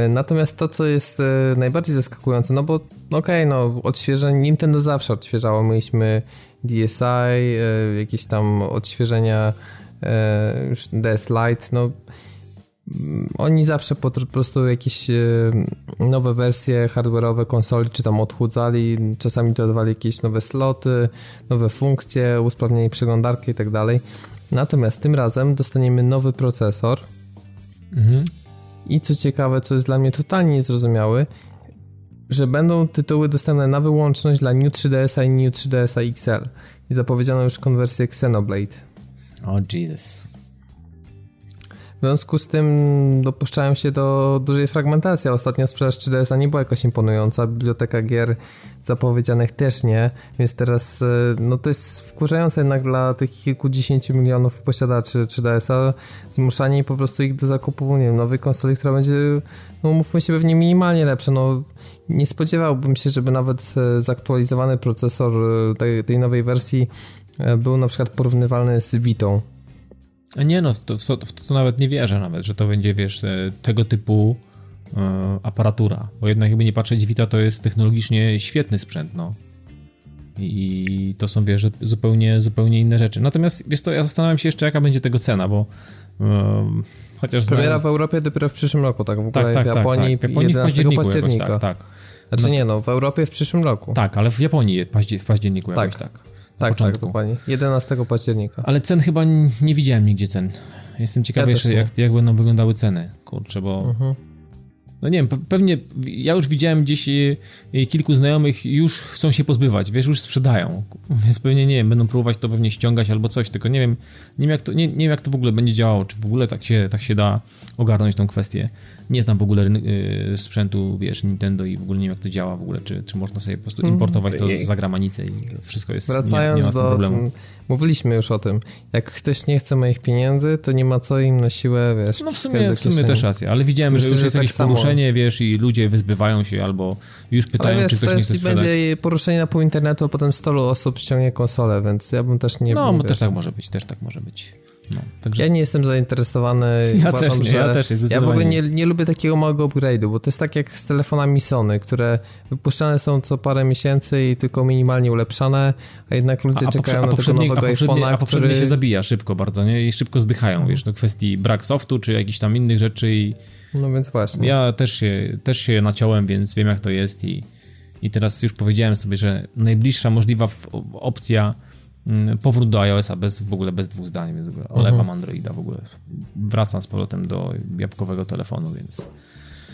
Natomiast to, co jest e, najbardziej zaskakujące, no bo okej, okay, no odświeżenie, Nintendo zawsze odświeżało, mieliśmy DSi, e, jakieś tam odświeżenia już DS Lite, no mm, oni zawsze po, po prostu jakieś nowe wersje hardware'owe konsoli czy tam odchudzali, czasami dodawali jakieś nowe sloty, nowe funkcje, usprawnienie przeglądarki i tak dalej. Natomiast tym razem dostaniemy nowy procesor, mhm i co ciekawe, co jest dla mnie totalnie niezrozumiałe, że będą tytuły dostępne na wyłączność dla New 3DS i New 3DS XL. I zapowiedziano już konwersję Xenoblade. O oh, Jesus. W związku z tym dopuszczają się do dużej fragmentacji. Ostatnio sprzedaż 3DS-a nie była jakoś imponująca, biblioteka gier zapowiedzianych też nie, więc teraz e, no to jest wkurzające jednak dla tych kilkudziesięciu milionów posiadaczy 3DS-a, zmuszanie po prostu ich do zakupu, nie wiem, nowej konsoli, która będzie, no mówmy się, pewnie minimalnie lepsza, no nie spodziewałbym się, żeby nawet e, zaktualizowany procesor e, tej, tej nowej wersji był na przykład porównywalny z Vitą. Nie no, to, to, to, nawet nie wierzę nawet, że to będzie, wiesz, e, tego typu e, aparatura, bo jednak jakby nie patrzeć, Vita to jest technologicznie świetny sprzęt, no. I to są, wiesz, zupełnie, zupełnie inne rzeczy. Natomiast, wiesz co, ja zastanawiam się jeszcze, jaka będzie tego cena, bo um, chociaż... Premiera w Europie dopiero w przyszłym roku, tak? W ogóle tak, tak, w tak, Japonii, tak, tak. 11 października. Jakoś, tak, tak. Znaczy nie, no, w Europie w przyszłym roku. Tak, ale w Japonii w październiku jakoś tak. Tak. Tak, początku. tak, dokładnie. 11 października. Ale cen chyba nie widziałem nigdzie cen. Jestem ciekawy ja jeszcze, jak, jak będą wyglądały ceny, kurczę, bo... Mhm. No nie wiem, pewnie ja już widziałem gdzieś e, kilku znajomych już chcą się pozbywać, wiesz, już sprzedają, więc pewnie nie wiem, będą próbować to pewnie ściągać albo coś, tylko nie wiem, nie wiem jak to, nie, nie wiem jak to w ogóle będzie działało, czy w ogóle tak się, tak się da ogarnąć tą kwestię. Nie znam w ogóle y, sprzętu, wiesz, Nintendo i w ogóle nie wiem jak to działa w ogóle, czy, czy można sobie po prostu mhm. importować to z zagranicy i wszystko jest, Wracając nie, nie ma do, problemu. Mówiliśmy już o tym. Jak ktoś nie chce moich pieniędzy, to nie ma co im na siłę, wiesz. No w sumie, w sumie też rację, ale widziałem, Myślę, że już jest tak jakieś samo. poruszenie, wiesz, i ludzie wyzbywają się albo już pytają, wiesz, czy ktoś nie chce sprzedać. będzie poruszenie na pół internetu, a potem 100 osób ściągnie konsolę, więc ja bym też nie... No, też tak może być, też tak może być. No, także... Ja nie jestem zainteresowany. <laughs> Ja Uważam, też nie, że ja też Ja w ogóle nie, nie lubię takiego małego upgrade'u, bo to jest tak jak z telefonami Sony, które wypuszczane są co parę miesięcy i tylko minimalnie ulepszane, a jednak ludzie a, czekają a na tego nowego iPhone'a, A poprzednie który... się zabija szybko bardzo, nie? I szybko zdychają, wiesz, do kwestii brak softu, czy jakichś tam innych rzeczy i... No więc właśnie. Ja też się, też się naciąłem, więc wiem jak to jest i, i teraz już powiedziałem sobie, że najbliższa możliwa opcja Mm, powrót do iOS-a bez, w ogóle bez dwóch zdań, więc olewam mhm. Androida w ogóle. Wracam z powrotem do jabłkowego telefonu, więc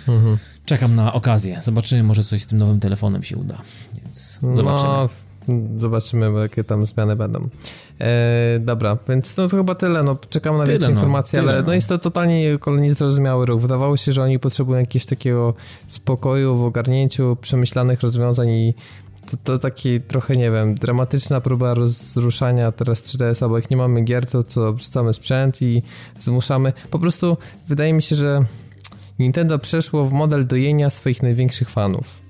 mhm. czekam na okazję. Zobaczymy, może coś z tym nowym telefonem się uda, więc no, zobaczymy. No, zobaczymy, jakie tam zmiany będą. E, dobra, więc no to chyba tyle. No, czekam na więcej no, informacji, ale no. no. jest to totalnie niezrozumiały ruch. Wydawało się, że oni potrzebują jakiegoś takiego spokoju w ogarnięciu przemyślanych rozwiązań i to, to taki trochę, nie wiem, dramatyczna próba rozruszania teraz 3DS, bo jak nie mamy gier, to co, wrzucamy sprzęt i zmuszamy. Po prostu wydaje mi się, że Nintendo przeszło w model dojenia swoich największych fanów.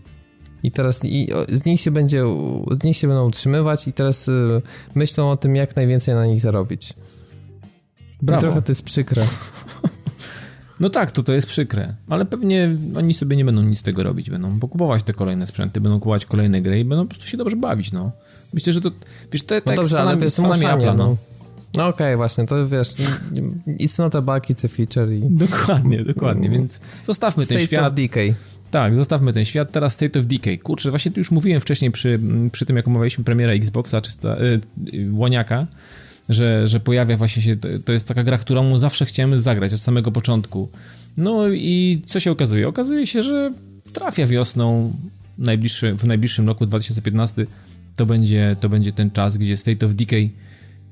I teraz i z nich się będzie, z nich się będą utrzymywać i teraz y, myślą o tym, jak najwięcej na nich zarobić. Brawo. I trochę to jest przykre. <laughs> No tak, to to jest przykre, ale pewnie oni sobie nie będą nic z tego robić, będą kupować te kolejne sprzęty, będą kupować kolejne gry i będą po prostu się dobrze bawić, no. Myślę, że to, wiesz, to no tak dobrze, ale wiesz, Apple'a, no. no. No okej, okay, właśnie, to wiesz, it's not a bug, it's a feature. I... Dokładnie, dokładnie, więc zostawmy State ten świat. Of decay. Tak, zostawmy ten świat, teraz State of Decay. Kurczę, właśnie tu już mówiłem wcześniej przy, przy tym, jak omawialiśmy premierę Xboxa czy y, Łoniaka, że, że pojawia właśnie się, to jest taka gra, którą zawsze chciałem zagrać od samego początku. No i co się okazuje? Okazuje się, że trafia wiosną najbliższy, w najbliższym roku 2015 to będzie, to będzie ten czas, gdzie State of Decay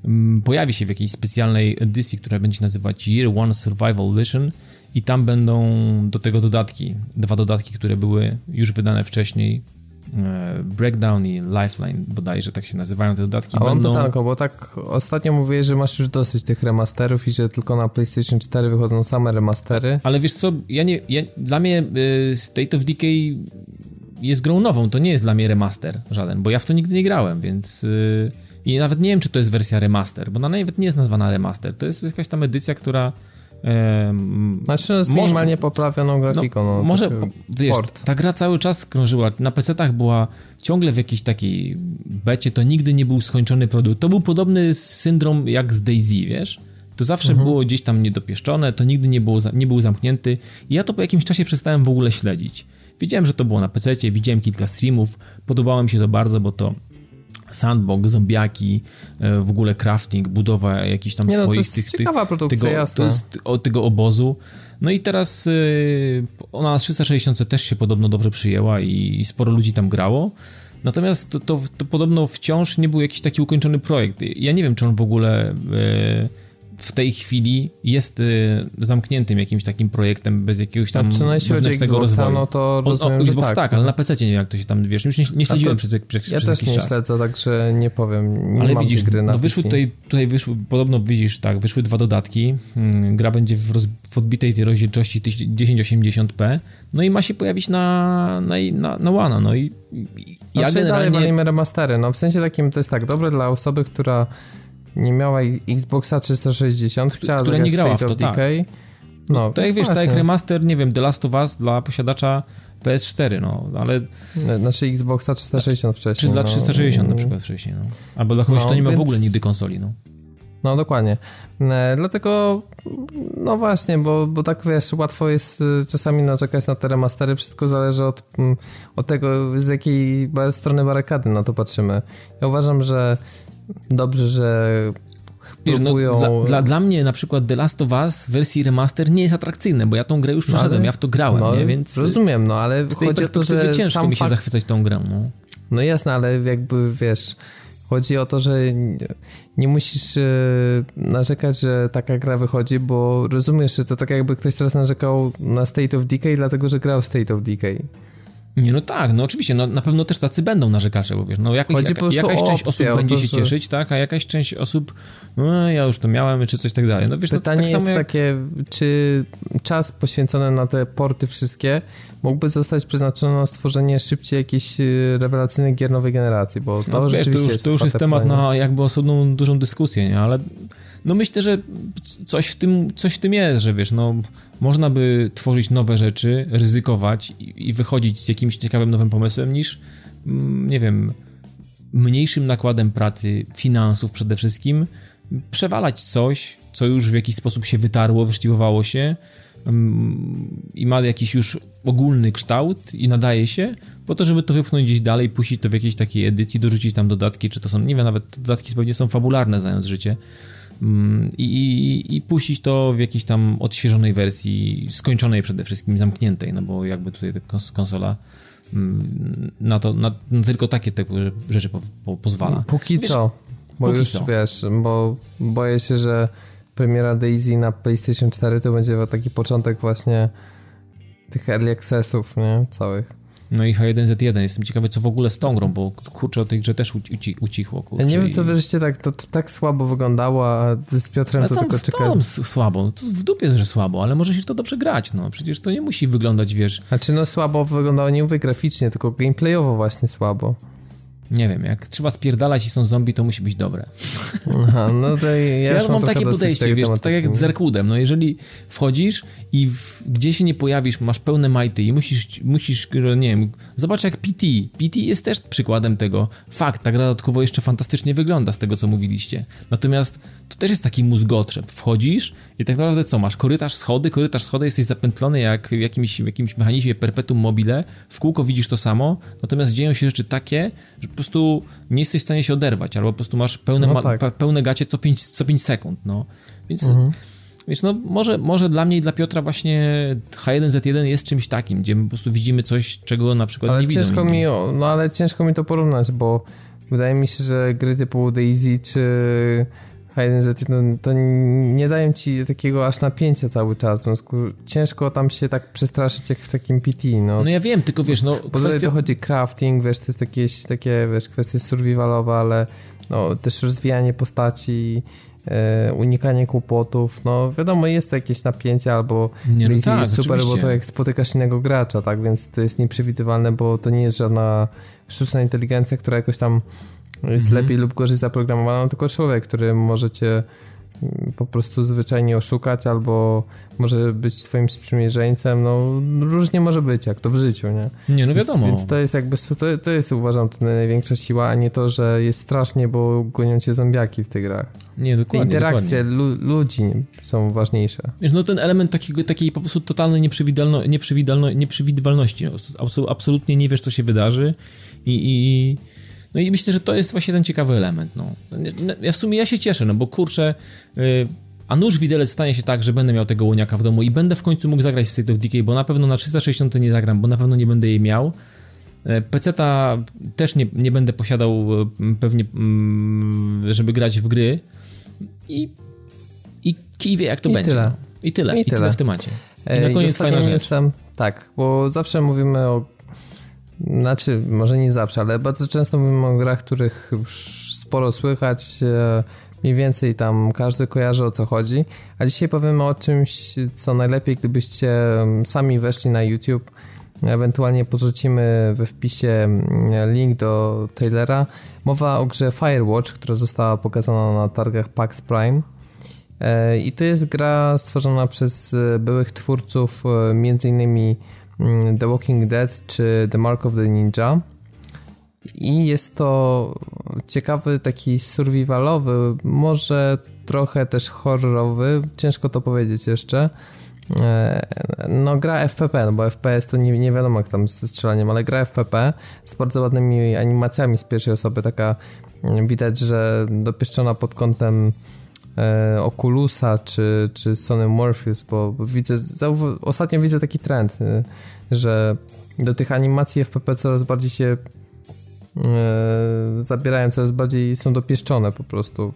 mm, pojawi się w jakiejś specjalnej edycji, która będzie nazywać Year One Survival Edition i tam będą do tego dodatki, dwa dodatki, które były już wydane wcześniej, E, Breakdown i Lifeline bodajże tak się nazywają te dodatki. A będą... pytanko, bo tak ostatnio mówiłeś, że masz już dosyć tych remasterów i że tylko na PlayStation 4 wychodzą same remastery. Ale wiesz co, ja nie, ja, dla mnie y, State of Decay jest grą nową, to nie jest dla mnie remaster żaden, bo ja w to nigdy nie grałem, więc... Y, I nawet nie wiem, czy to jest wersja remaster, bo ona nawet nie jest nazwana remaster. To jest jakaś tam edycja, która znaczy z minimalnie może, poprawioną grafiką. No, no może, wiesz, port. ta gra cały czas krążyła, na PC-tach była ciągle w jakiejś takiej becie, to nigdy nie był skończony produkt. To był podobny syndrom jak z Daisy, wiesz? To zawsze mhm. było gdzieś tam niedopieszczone, to nigdy nie, było, nie był zamknięty i ja to po jakimś czasie przestałem w ogóle śledzić. Wiedziałem, że to było na PC, widziałem kilka streamów, podobało mi się to bardzo, bo to sandbox, zombiaki, e, w ogóle crafting, budowa jakichś tam Nie swoich... No, to jest tych, ciekawa produkcja, tego, jasne. To jest, o, tego obozu. No i teraz y, ona na 360 też się podobno dobrze przyjęła i, i sporo ludzi tam grało. Natomiast to, to, to, podobno wciąż nie był jakiś taki ukończony projekt. Ja nie wiem, czy on w ogóle... Y, w tej chwili jest y, zamkniętym jakimś takim projektem bez jakiegoś tam znaczy, no, jeśli chodzi Xboxa, rozwoju. no to rozumiem, o, Xbox tak, tak, ale na PC nie wiem jak to się tam, wiesz, już nie, nie śledziłem to, przez, przez, ja przez jakiś czas. Ja też nie śledzę, także nie powiem, nie ale mam widzisz, gry na no wyszły tutaj, tutaj wyszły, podobno widzisz, tak, wyszły dwa dodatki, hmm, gra będzie w, roz, w odbitej tej rozdzielczości 1080p, no i ma się pojawić na, na, na, na no i, i ja znaczy, generalnie... dalej walimy remastery, no w sensie takim to jest tak, dobre dla osoby, która nie miała Xboxa 360, chciała która nie grała State w to, tak. No, to jak wiesz, tak jak remaster, nie wiem, The Last of Us dla posiadacza PS4, no, ale... Znaczy Xboxa 360 wcześniej. Czy dla 360 no. na przykład wcześniej, no. Albo dla kogoś, no, kto nie ma więc... w ogóle nigdy konsoli, no. No dokładnie. E, dlatego, no właśnie, bo, bo tak wiesz, łatwo jest e, czasami naczekać na te remastery. Wszystko zależy od, mm, od tego, z jakiej strony barykady na to patrzymy. Ja uważam, że dobrze, że Wiesz, no, dla, dla, dla, mnie na przykład The Last of Us w wersji remaster nie jest atrakcyjne, bo ja tą grę już przeszedłem, ale, ja w to grałem, no, nie? więc... Rozumiem, no ale z tej chodzi o to, że ciężko mi się fakt... zachwycać tą grą, no. No jasne, ale jakby, wiesz, chodzi o to, że nie musisz e, narzekać, że taka gra wychodzi, bo rozumiesz, że to tak jakby ktoś teraz narzekał na State of Decay, dlatego że grał State of Decay. Nie, no tak, no oczywiście, no na pewno też tacy będą narzekacze, bo wiesz, no jak, jaka, jakaś część osób będzie to, się cieszyć, tak, a jakaś część osób, no ja już to miałem, czy coś tak dalej. No wiesz, Pytanie no, tak jest jak... takie, czy czas poświęcony na te porty wszystkie mógłby zostać przeznaczony na stworzenie szybciej jakichś y, rewelacyjnych gier nowej generacji, bo to no, rzeczywiście wiesz, to już, to już jest temat pytanie. na jakby osobną, dużą dyskusję, nie, ale no myślę, że coś w tym, coś w tym jest, że wiesz, no można by tworzyć nowe rzeczy, ryzykować i, i wychodzić z jakimś ciekawym nowym pomysłem niż, mm, nie wiem, mniejszym nakładem pracy, finansów przede wszystkim, przewalać coś, co już w jakiś sposób się wytarło, wyszlifowało się mm, i ma jakiś już ogólny kształt i nadaje się, po to, żeby to wypchnąć gdzieś dalej, puścić to w jakiejś takiej edycji, dorzucić tam dodatki, czy to są, nie wiem, nawet dodatki pewnie są fabularne, znając życie, i, i, i puścić to w jakiejś tam odświeżonej wersji, skończonej przede wszystkim, zamkniętej, no bo jakby tutaj konsola mm, na to, na, na tylko takie rzeczy po, po, pozwala. Póki wiesz, co, bo póki już co. wiesz, bo boję się, że premiera Daisy na PlayStation 4 to będzie taki początek właśnie tych early accessów, nie? Całych. No i H1Z1. Jestem ciekawy, co w ogóle z tą grą, bo kurczę o tej grze też uci ucichło. Kurczę, ja nie wiem, co wyżeście tak, to, to, tak słabo wyglądało, a z Piotrem ale to tylko czekałem. słabo, to w dupie, że słabo, ale może się to dobrze grać, no. Przecież to nie musi wyglądać, wiesz... Znaczy, no słabo wyglądało nie mówię graficznie, tylko gameplayowo właśnie słabo nie wiem, jak trzeba spierdalać i są zombie, to musi być dobre. Aha, no to ja, ja mam takie podejście, wiesz, tak jak z Zerkudem, no jeżeli wchodzisz i w, gdzie się nie pojawisz, masz pełne majty i musisz, musisz, nie wiem, zobacz jak PT, PT jest też przykładem tego. Fakt, tak dodatkowo jeszcze fantastycznie wygląda z tego, co mówiliście. Natomiast to też jest taki mózgotrzeb. Wchodzisz i tak naprawdę co, masz korytarz, schody, korytarz, schody, jesteś zapętlony jak w jakimś, w jakimś mechanizmie perpetuum mobile, w kółko widzisz to samo, natomiast dzieją się rzeczy takie, że po prostu nie jesteś w stanie się oderwać, albo po prostu masz pełne, no tak. pełne gacie co 5, co 5 sekund, no. Więc... Mhm. Więc no, może, może dla mnie i dla Piotra właśnie H1Z1 jest czymś takim, gdzie po prostu widzimy coś, czego na przykład ale nie widzą ciężko mi, No ale ciężko mi to porównać, bo wydaje mi się, że gry typu Daisy czy H1Z1 to nie dają ci takiego aż napięcia cały czas, w związku ciężko tam się tak przestraszyć jak w takim PT, no. No ja wiem, tylko wiesz, no... Bo kwestia... to chodzi crafting, wiesz, to jest jakieś takie, wiesz, kwestie survivalowe, ale no, też rozwijanie postaci, e, unikanie kłopotów, no wiadomo, jest to jakieś napięcie albo nie, no tak, jest super, oczywiście. bo to jak spotykasz innego gracza, tak, więc to jest nieprzewidywalne, bo to nie jest żadna sztuczna inteligencja, która jakoś tam jest mhm. lepiej lub gorzej zaprogramowana, tylko człowiek, który może cię mm, po prostu zwyczajnie oszukać, albo może być twoim sprzymierzeńcem, no różnie może być, jak to w życiu, nie? Nie, no wiadomo. Więc, więc to jest jakby, to, to jest uważam to największa siła, a nie to, że jest strasznie, bo gonią cię zombiaki w tych grach. Nie, dokładnie. interakcje dokładnie. Lu ludzi są ważniejsze. Wiesz, no ten element takiego, takiej po prostu totalnej nieprzewidywalno, nieprzewidywalno, nieprzewidywalności, absolutnie nie wiesz, co się wydarzy i, i no i myślę, że to jest właśnie ten ciekawy element. No. Ja w sumie ja się cieszę, no bo kurczę, yy, a nóż widelec stanie się tak, że będę miał tego łoniaka w domu i będę w końcu mógł zagrać State of Decay, bo na pewno na 360 nie zagram, bo na pewno nie będę jej miał. Y, PC-ta też nie, nie będę posiadał y, pewnie, mm, żeby grać w gry. I, i kij wie jak to I będzie. Tyle. No. I tyle. I, I tyle. tyle w temacie. I na koniec fajna rzecz. Jestem, tak, bo zawsze mówimy o znaczy, może nie zawsze, ale bardzo często mówimy o grach, których już sporo słychać, e, mniej więcej tam każdy kojarzy o co chodzi. A dzisiaj powiemy o czymś, co najlepiej, gdybyście sami weszli na YouTube. Ewentualnie podrzucimy we wpisie link do trailera. Mowa o grze Firewatch, która została pokazana na targach PAX Prime. E, I to jest gra stworzona przez e, byłych twórców, między innymi mm, The Walking Dead czy The Mark of the Ninja. I jest to ciekawy, taki survivalowy, może trochę też horrorowy, ciężko to powiedzieć jeszcze. E, no, gra FPP, no bo FPS to nie, nie wiadomo jak tam ze strzelaniem, ale gra FPP z bardzo ładnymi animacjami z pierwszej osoby, taka mm, widać, że dopieszczona pod kątem e, Oculusa czy, czy Sony Morpheus, bo widzę, ostatnio widzę taki trend, e, że do tych animacji FPP coraz bardziej się e, zabierają, coraz bardziej są dopieszczone po prostu.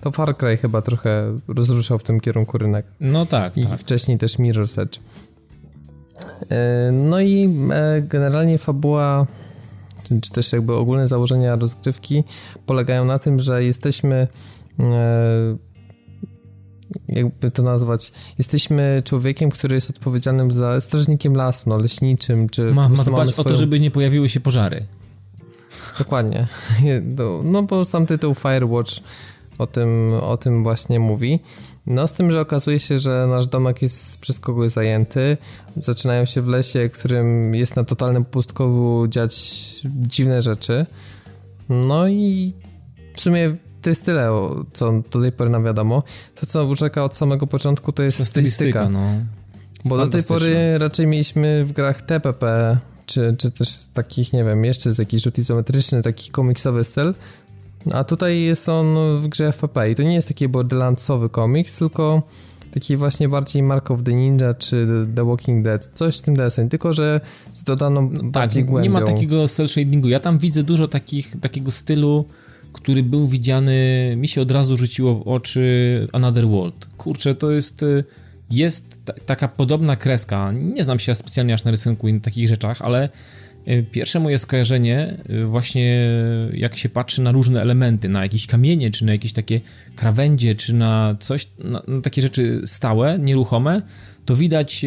To Far Cry chyba trochę rozruszał w tym kierunku rynek. No tak, I tak. wcześniej też Mirror's Edge. E, no i e, generalnie fabuła, czy też jakby ogólne założenia rozgrywki polegają na tym, że jesteśmy jakby to nazwać, jesteśmy człowiekiem, który jest odpowiedzialnym za strażnikiem lasu, no leśniczym, czy... Ma, ma dbać swoją... o to, żeby nie pojawiły się pożary. Dokładnie. <laughs> No bo sam tytuł Firewatch o tym, o tym właśnie mówi. No z tym, że okazuje się, że nasz domek jest przez kogoś zajęty. Zaczynają się w lesie, którym jest na totalnym pustkowu dziać dziwne rzeczy. No i w sumie to jest tyle, co do tej pory nam wiadomo. To, co czeka od samego początku, to jest to stylistyka. stylistyka no. Bo do tej pory raczej mieliśmy w grach TPP, czy, czy też takich, nie wiem, jeszcze z jakiś rzut izometryczny, taki komiksowy styl. A tutaj jest on w grze FPP i to nie jest taki borderlandsowy komiks, tylko taki właśnie bardziej Mark of the Ninja czy The Walking Dead, coś w tym deseń, tylko że z dodaną no, bardziej tak, głębią. nie ma takiego cel shadingu. Ja tam widzę dużo takich, takiego stylu który był widziany, mi się od razu rzuciło w oczy Another World. Kurczę, to jest, y, jest taka podobna kreska. Nie znam się specjalnie aż na rysunku i na takich rzeczach, ale y, pierwsze moje skojarzenie, y, właśnie jak się patrzy na różne elementy, na jakieś kamienie, czy na jakieś takie krawędzie, czy na coś, na, na takie rzeczy stałe, nieruchome, to widać,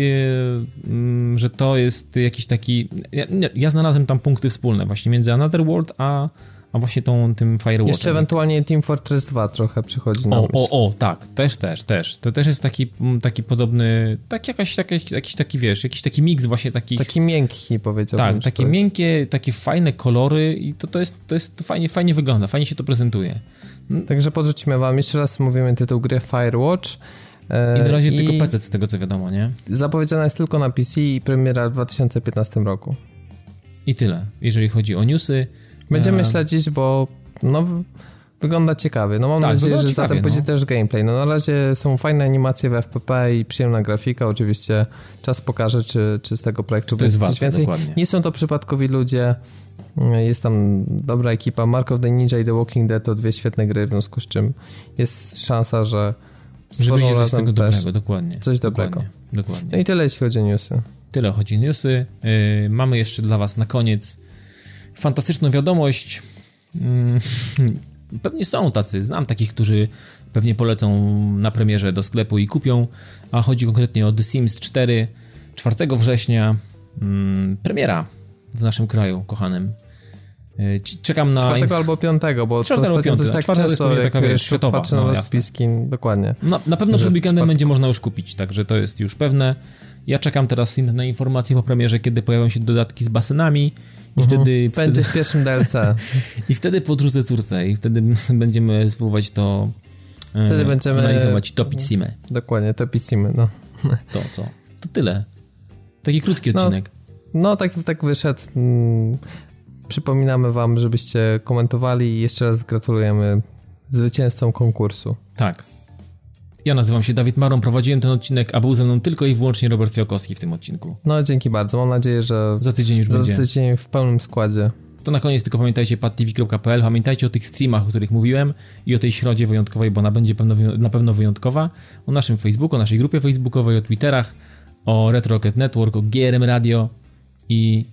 mm, że to jest jakiś taki. Ja, ja znalazłem tam punkty wspólne, właśnie między Another World a a właśnie tą, tym Firewatchem. Jeszcze ewentualnie Team Fortress 2 trochę przychodzi na o, myśl. O, o, tak, też, też, też. To też jest taki, taki podobny, tak jakaś, taki, jakiś taki, wiesz, jakiś taki miks właśnie takich... Taki miękki powiedziałbym. Tak, takie miękkie, takie fajne kolory i to, to jest, to jest to fajnie, fajnie wygląda, fajnie się to prezentuje. Także podrzucimy wam, jeszcze raz mówimy tytuł gry Firewatch. I na razie I tylko PC z tego co wiadomo, nie? Zapowiedziana jest tylko na PC i premiera w 2015 roku. I tyle, jeżeli chodzi o newsy. Będziemy śledzić, bo no, wygląda ciekawie. No mam tak, nadzieję, że zatem no. pójdzie też gameplay. No na razie są fajne animacje w FPP i przyjemna grafika. Oczywiście czas pokaże, czy, czy z tego projektu będzie coś więcej. Dokładnie. Nie są to przypadkowi ludzie. Jest tam dobra ekipa. Mark of the Ninja i The Walking Dead to dwie świetne gry, w związku z czym jest szansa, że wyjdzie coś tego dobrego, dokładnie. Coś dobrego. Dokładnie, dokładnie. No i tyle, jeśli chodzi o newsy. Tyle chodzi o newsy. Yy, mamy jeszcze dla was na koniec fantastyczną wiadomość. Mm, <laughs> pewnie są tacy, znam takich, którzy pewnie polecą na premierze do sklepu i kupią, a chodzi konkretnie o The Sims 4, 4 września, mm, premiera w naszym kraju, kochanym. E, czekam na... 4 albo 5, bo 4 albo 5, tak często jest taka wiesz, światowa. Patrzę na no, rozpiski, dokładnie. Na, na pewno przed weekendem będzie można już kupić, także to jest już pewne. Ja czekam teraz na informacje po premierze, kiedy pojawią się dodatki z basenami, i mhm. wtedy... Będzie w pierwszym DLC. <laughs> I wtedy podrzucę córce i wtedy <laughs> będziemy spróbować to e, wtedy będziemy analizować i topić simy. Dokładnie, topić simy, no. To co? To tyle. Taki krótki no, odcinek. No, no tak, tak wyszedł. Mm, przypominamy wam, żebyście komentowali i jeszcze raz gratulujemy zwycięzcom konkursu. Tak. Ja nazywam się Dawid Maron, prowadziłem ten odcinek, a był ze mną tylko i wyłącznie Robert Fiokowski w tym odcinku. No, dzięki bardzo. Mam nadzieję, że za tydzień już za będzie. Za tydzień w pełnym składzie. To na koniec tylko pamiętajcie padtv.pl, pamiętajcie o tych streamach, o których mówiłem i o tej środzie wyjątkowej, bo ona będzie pewno, na pewno wyjątkowa, o naszym Facebooku, o naszej grupie facebookowej, o Twitterach, o Retro Rocket Network, o GRM Radio i,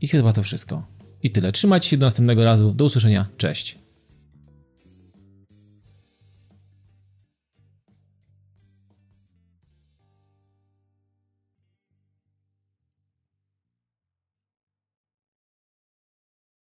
i chyba to wszystko. I tyle. Trzymajcie się do następnego razu. Do usłyszenia. Cześć.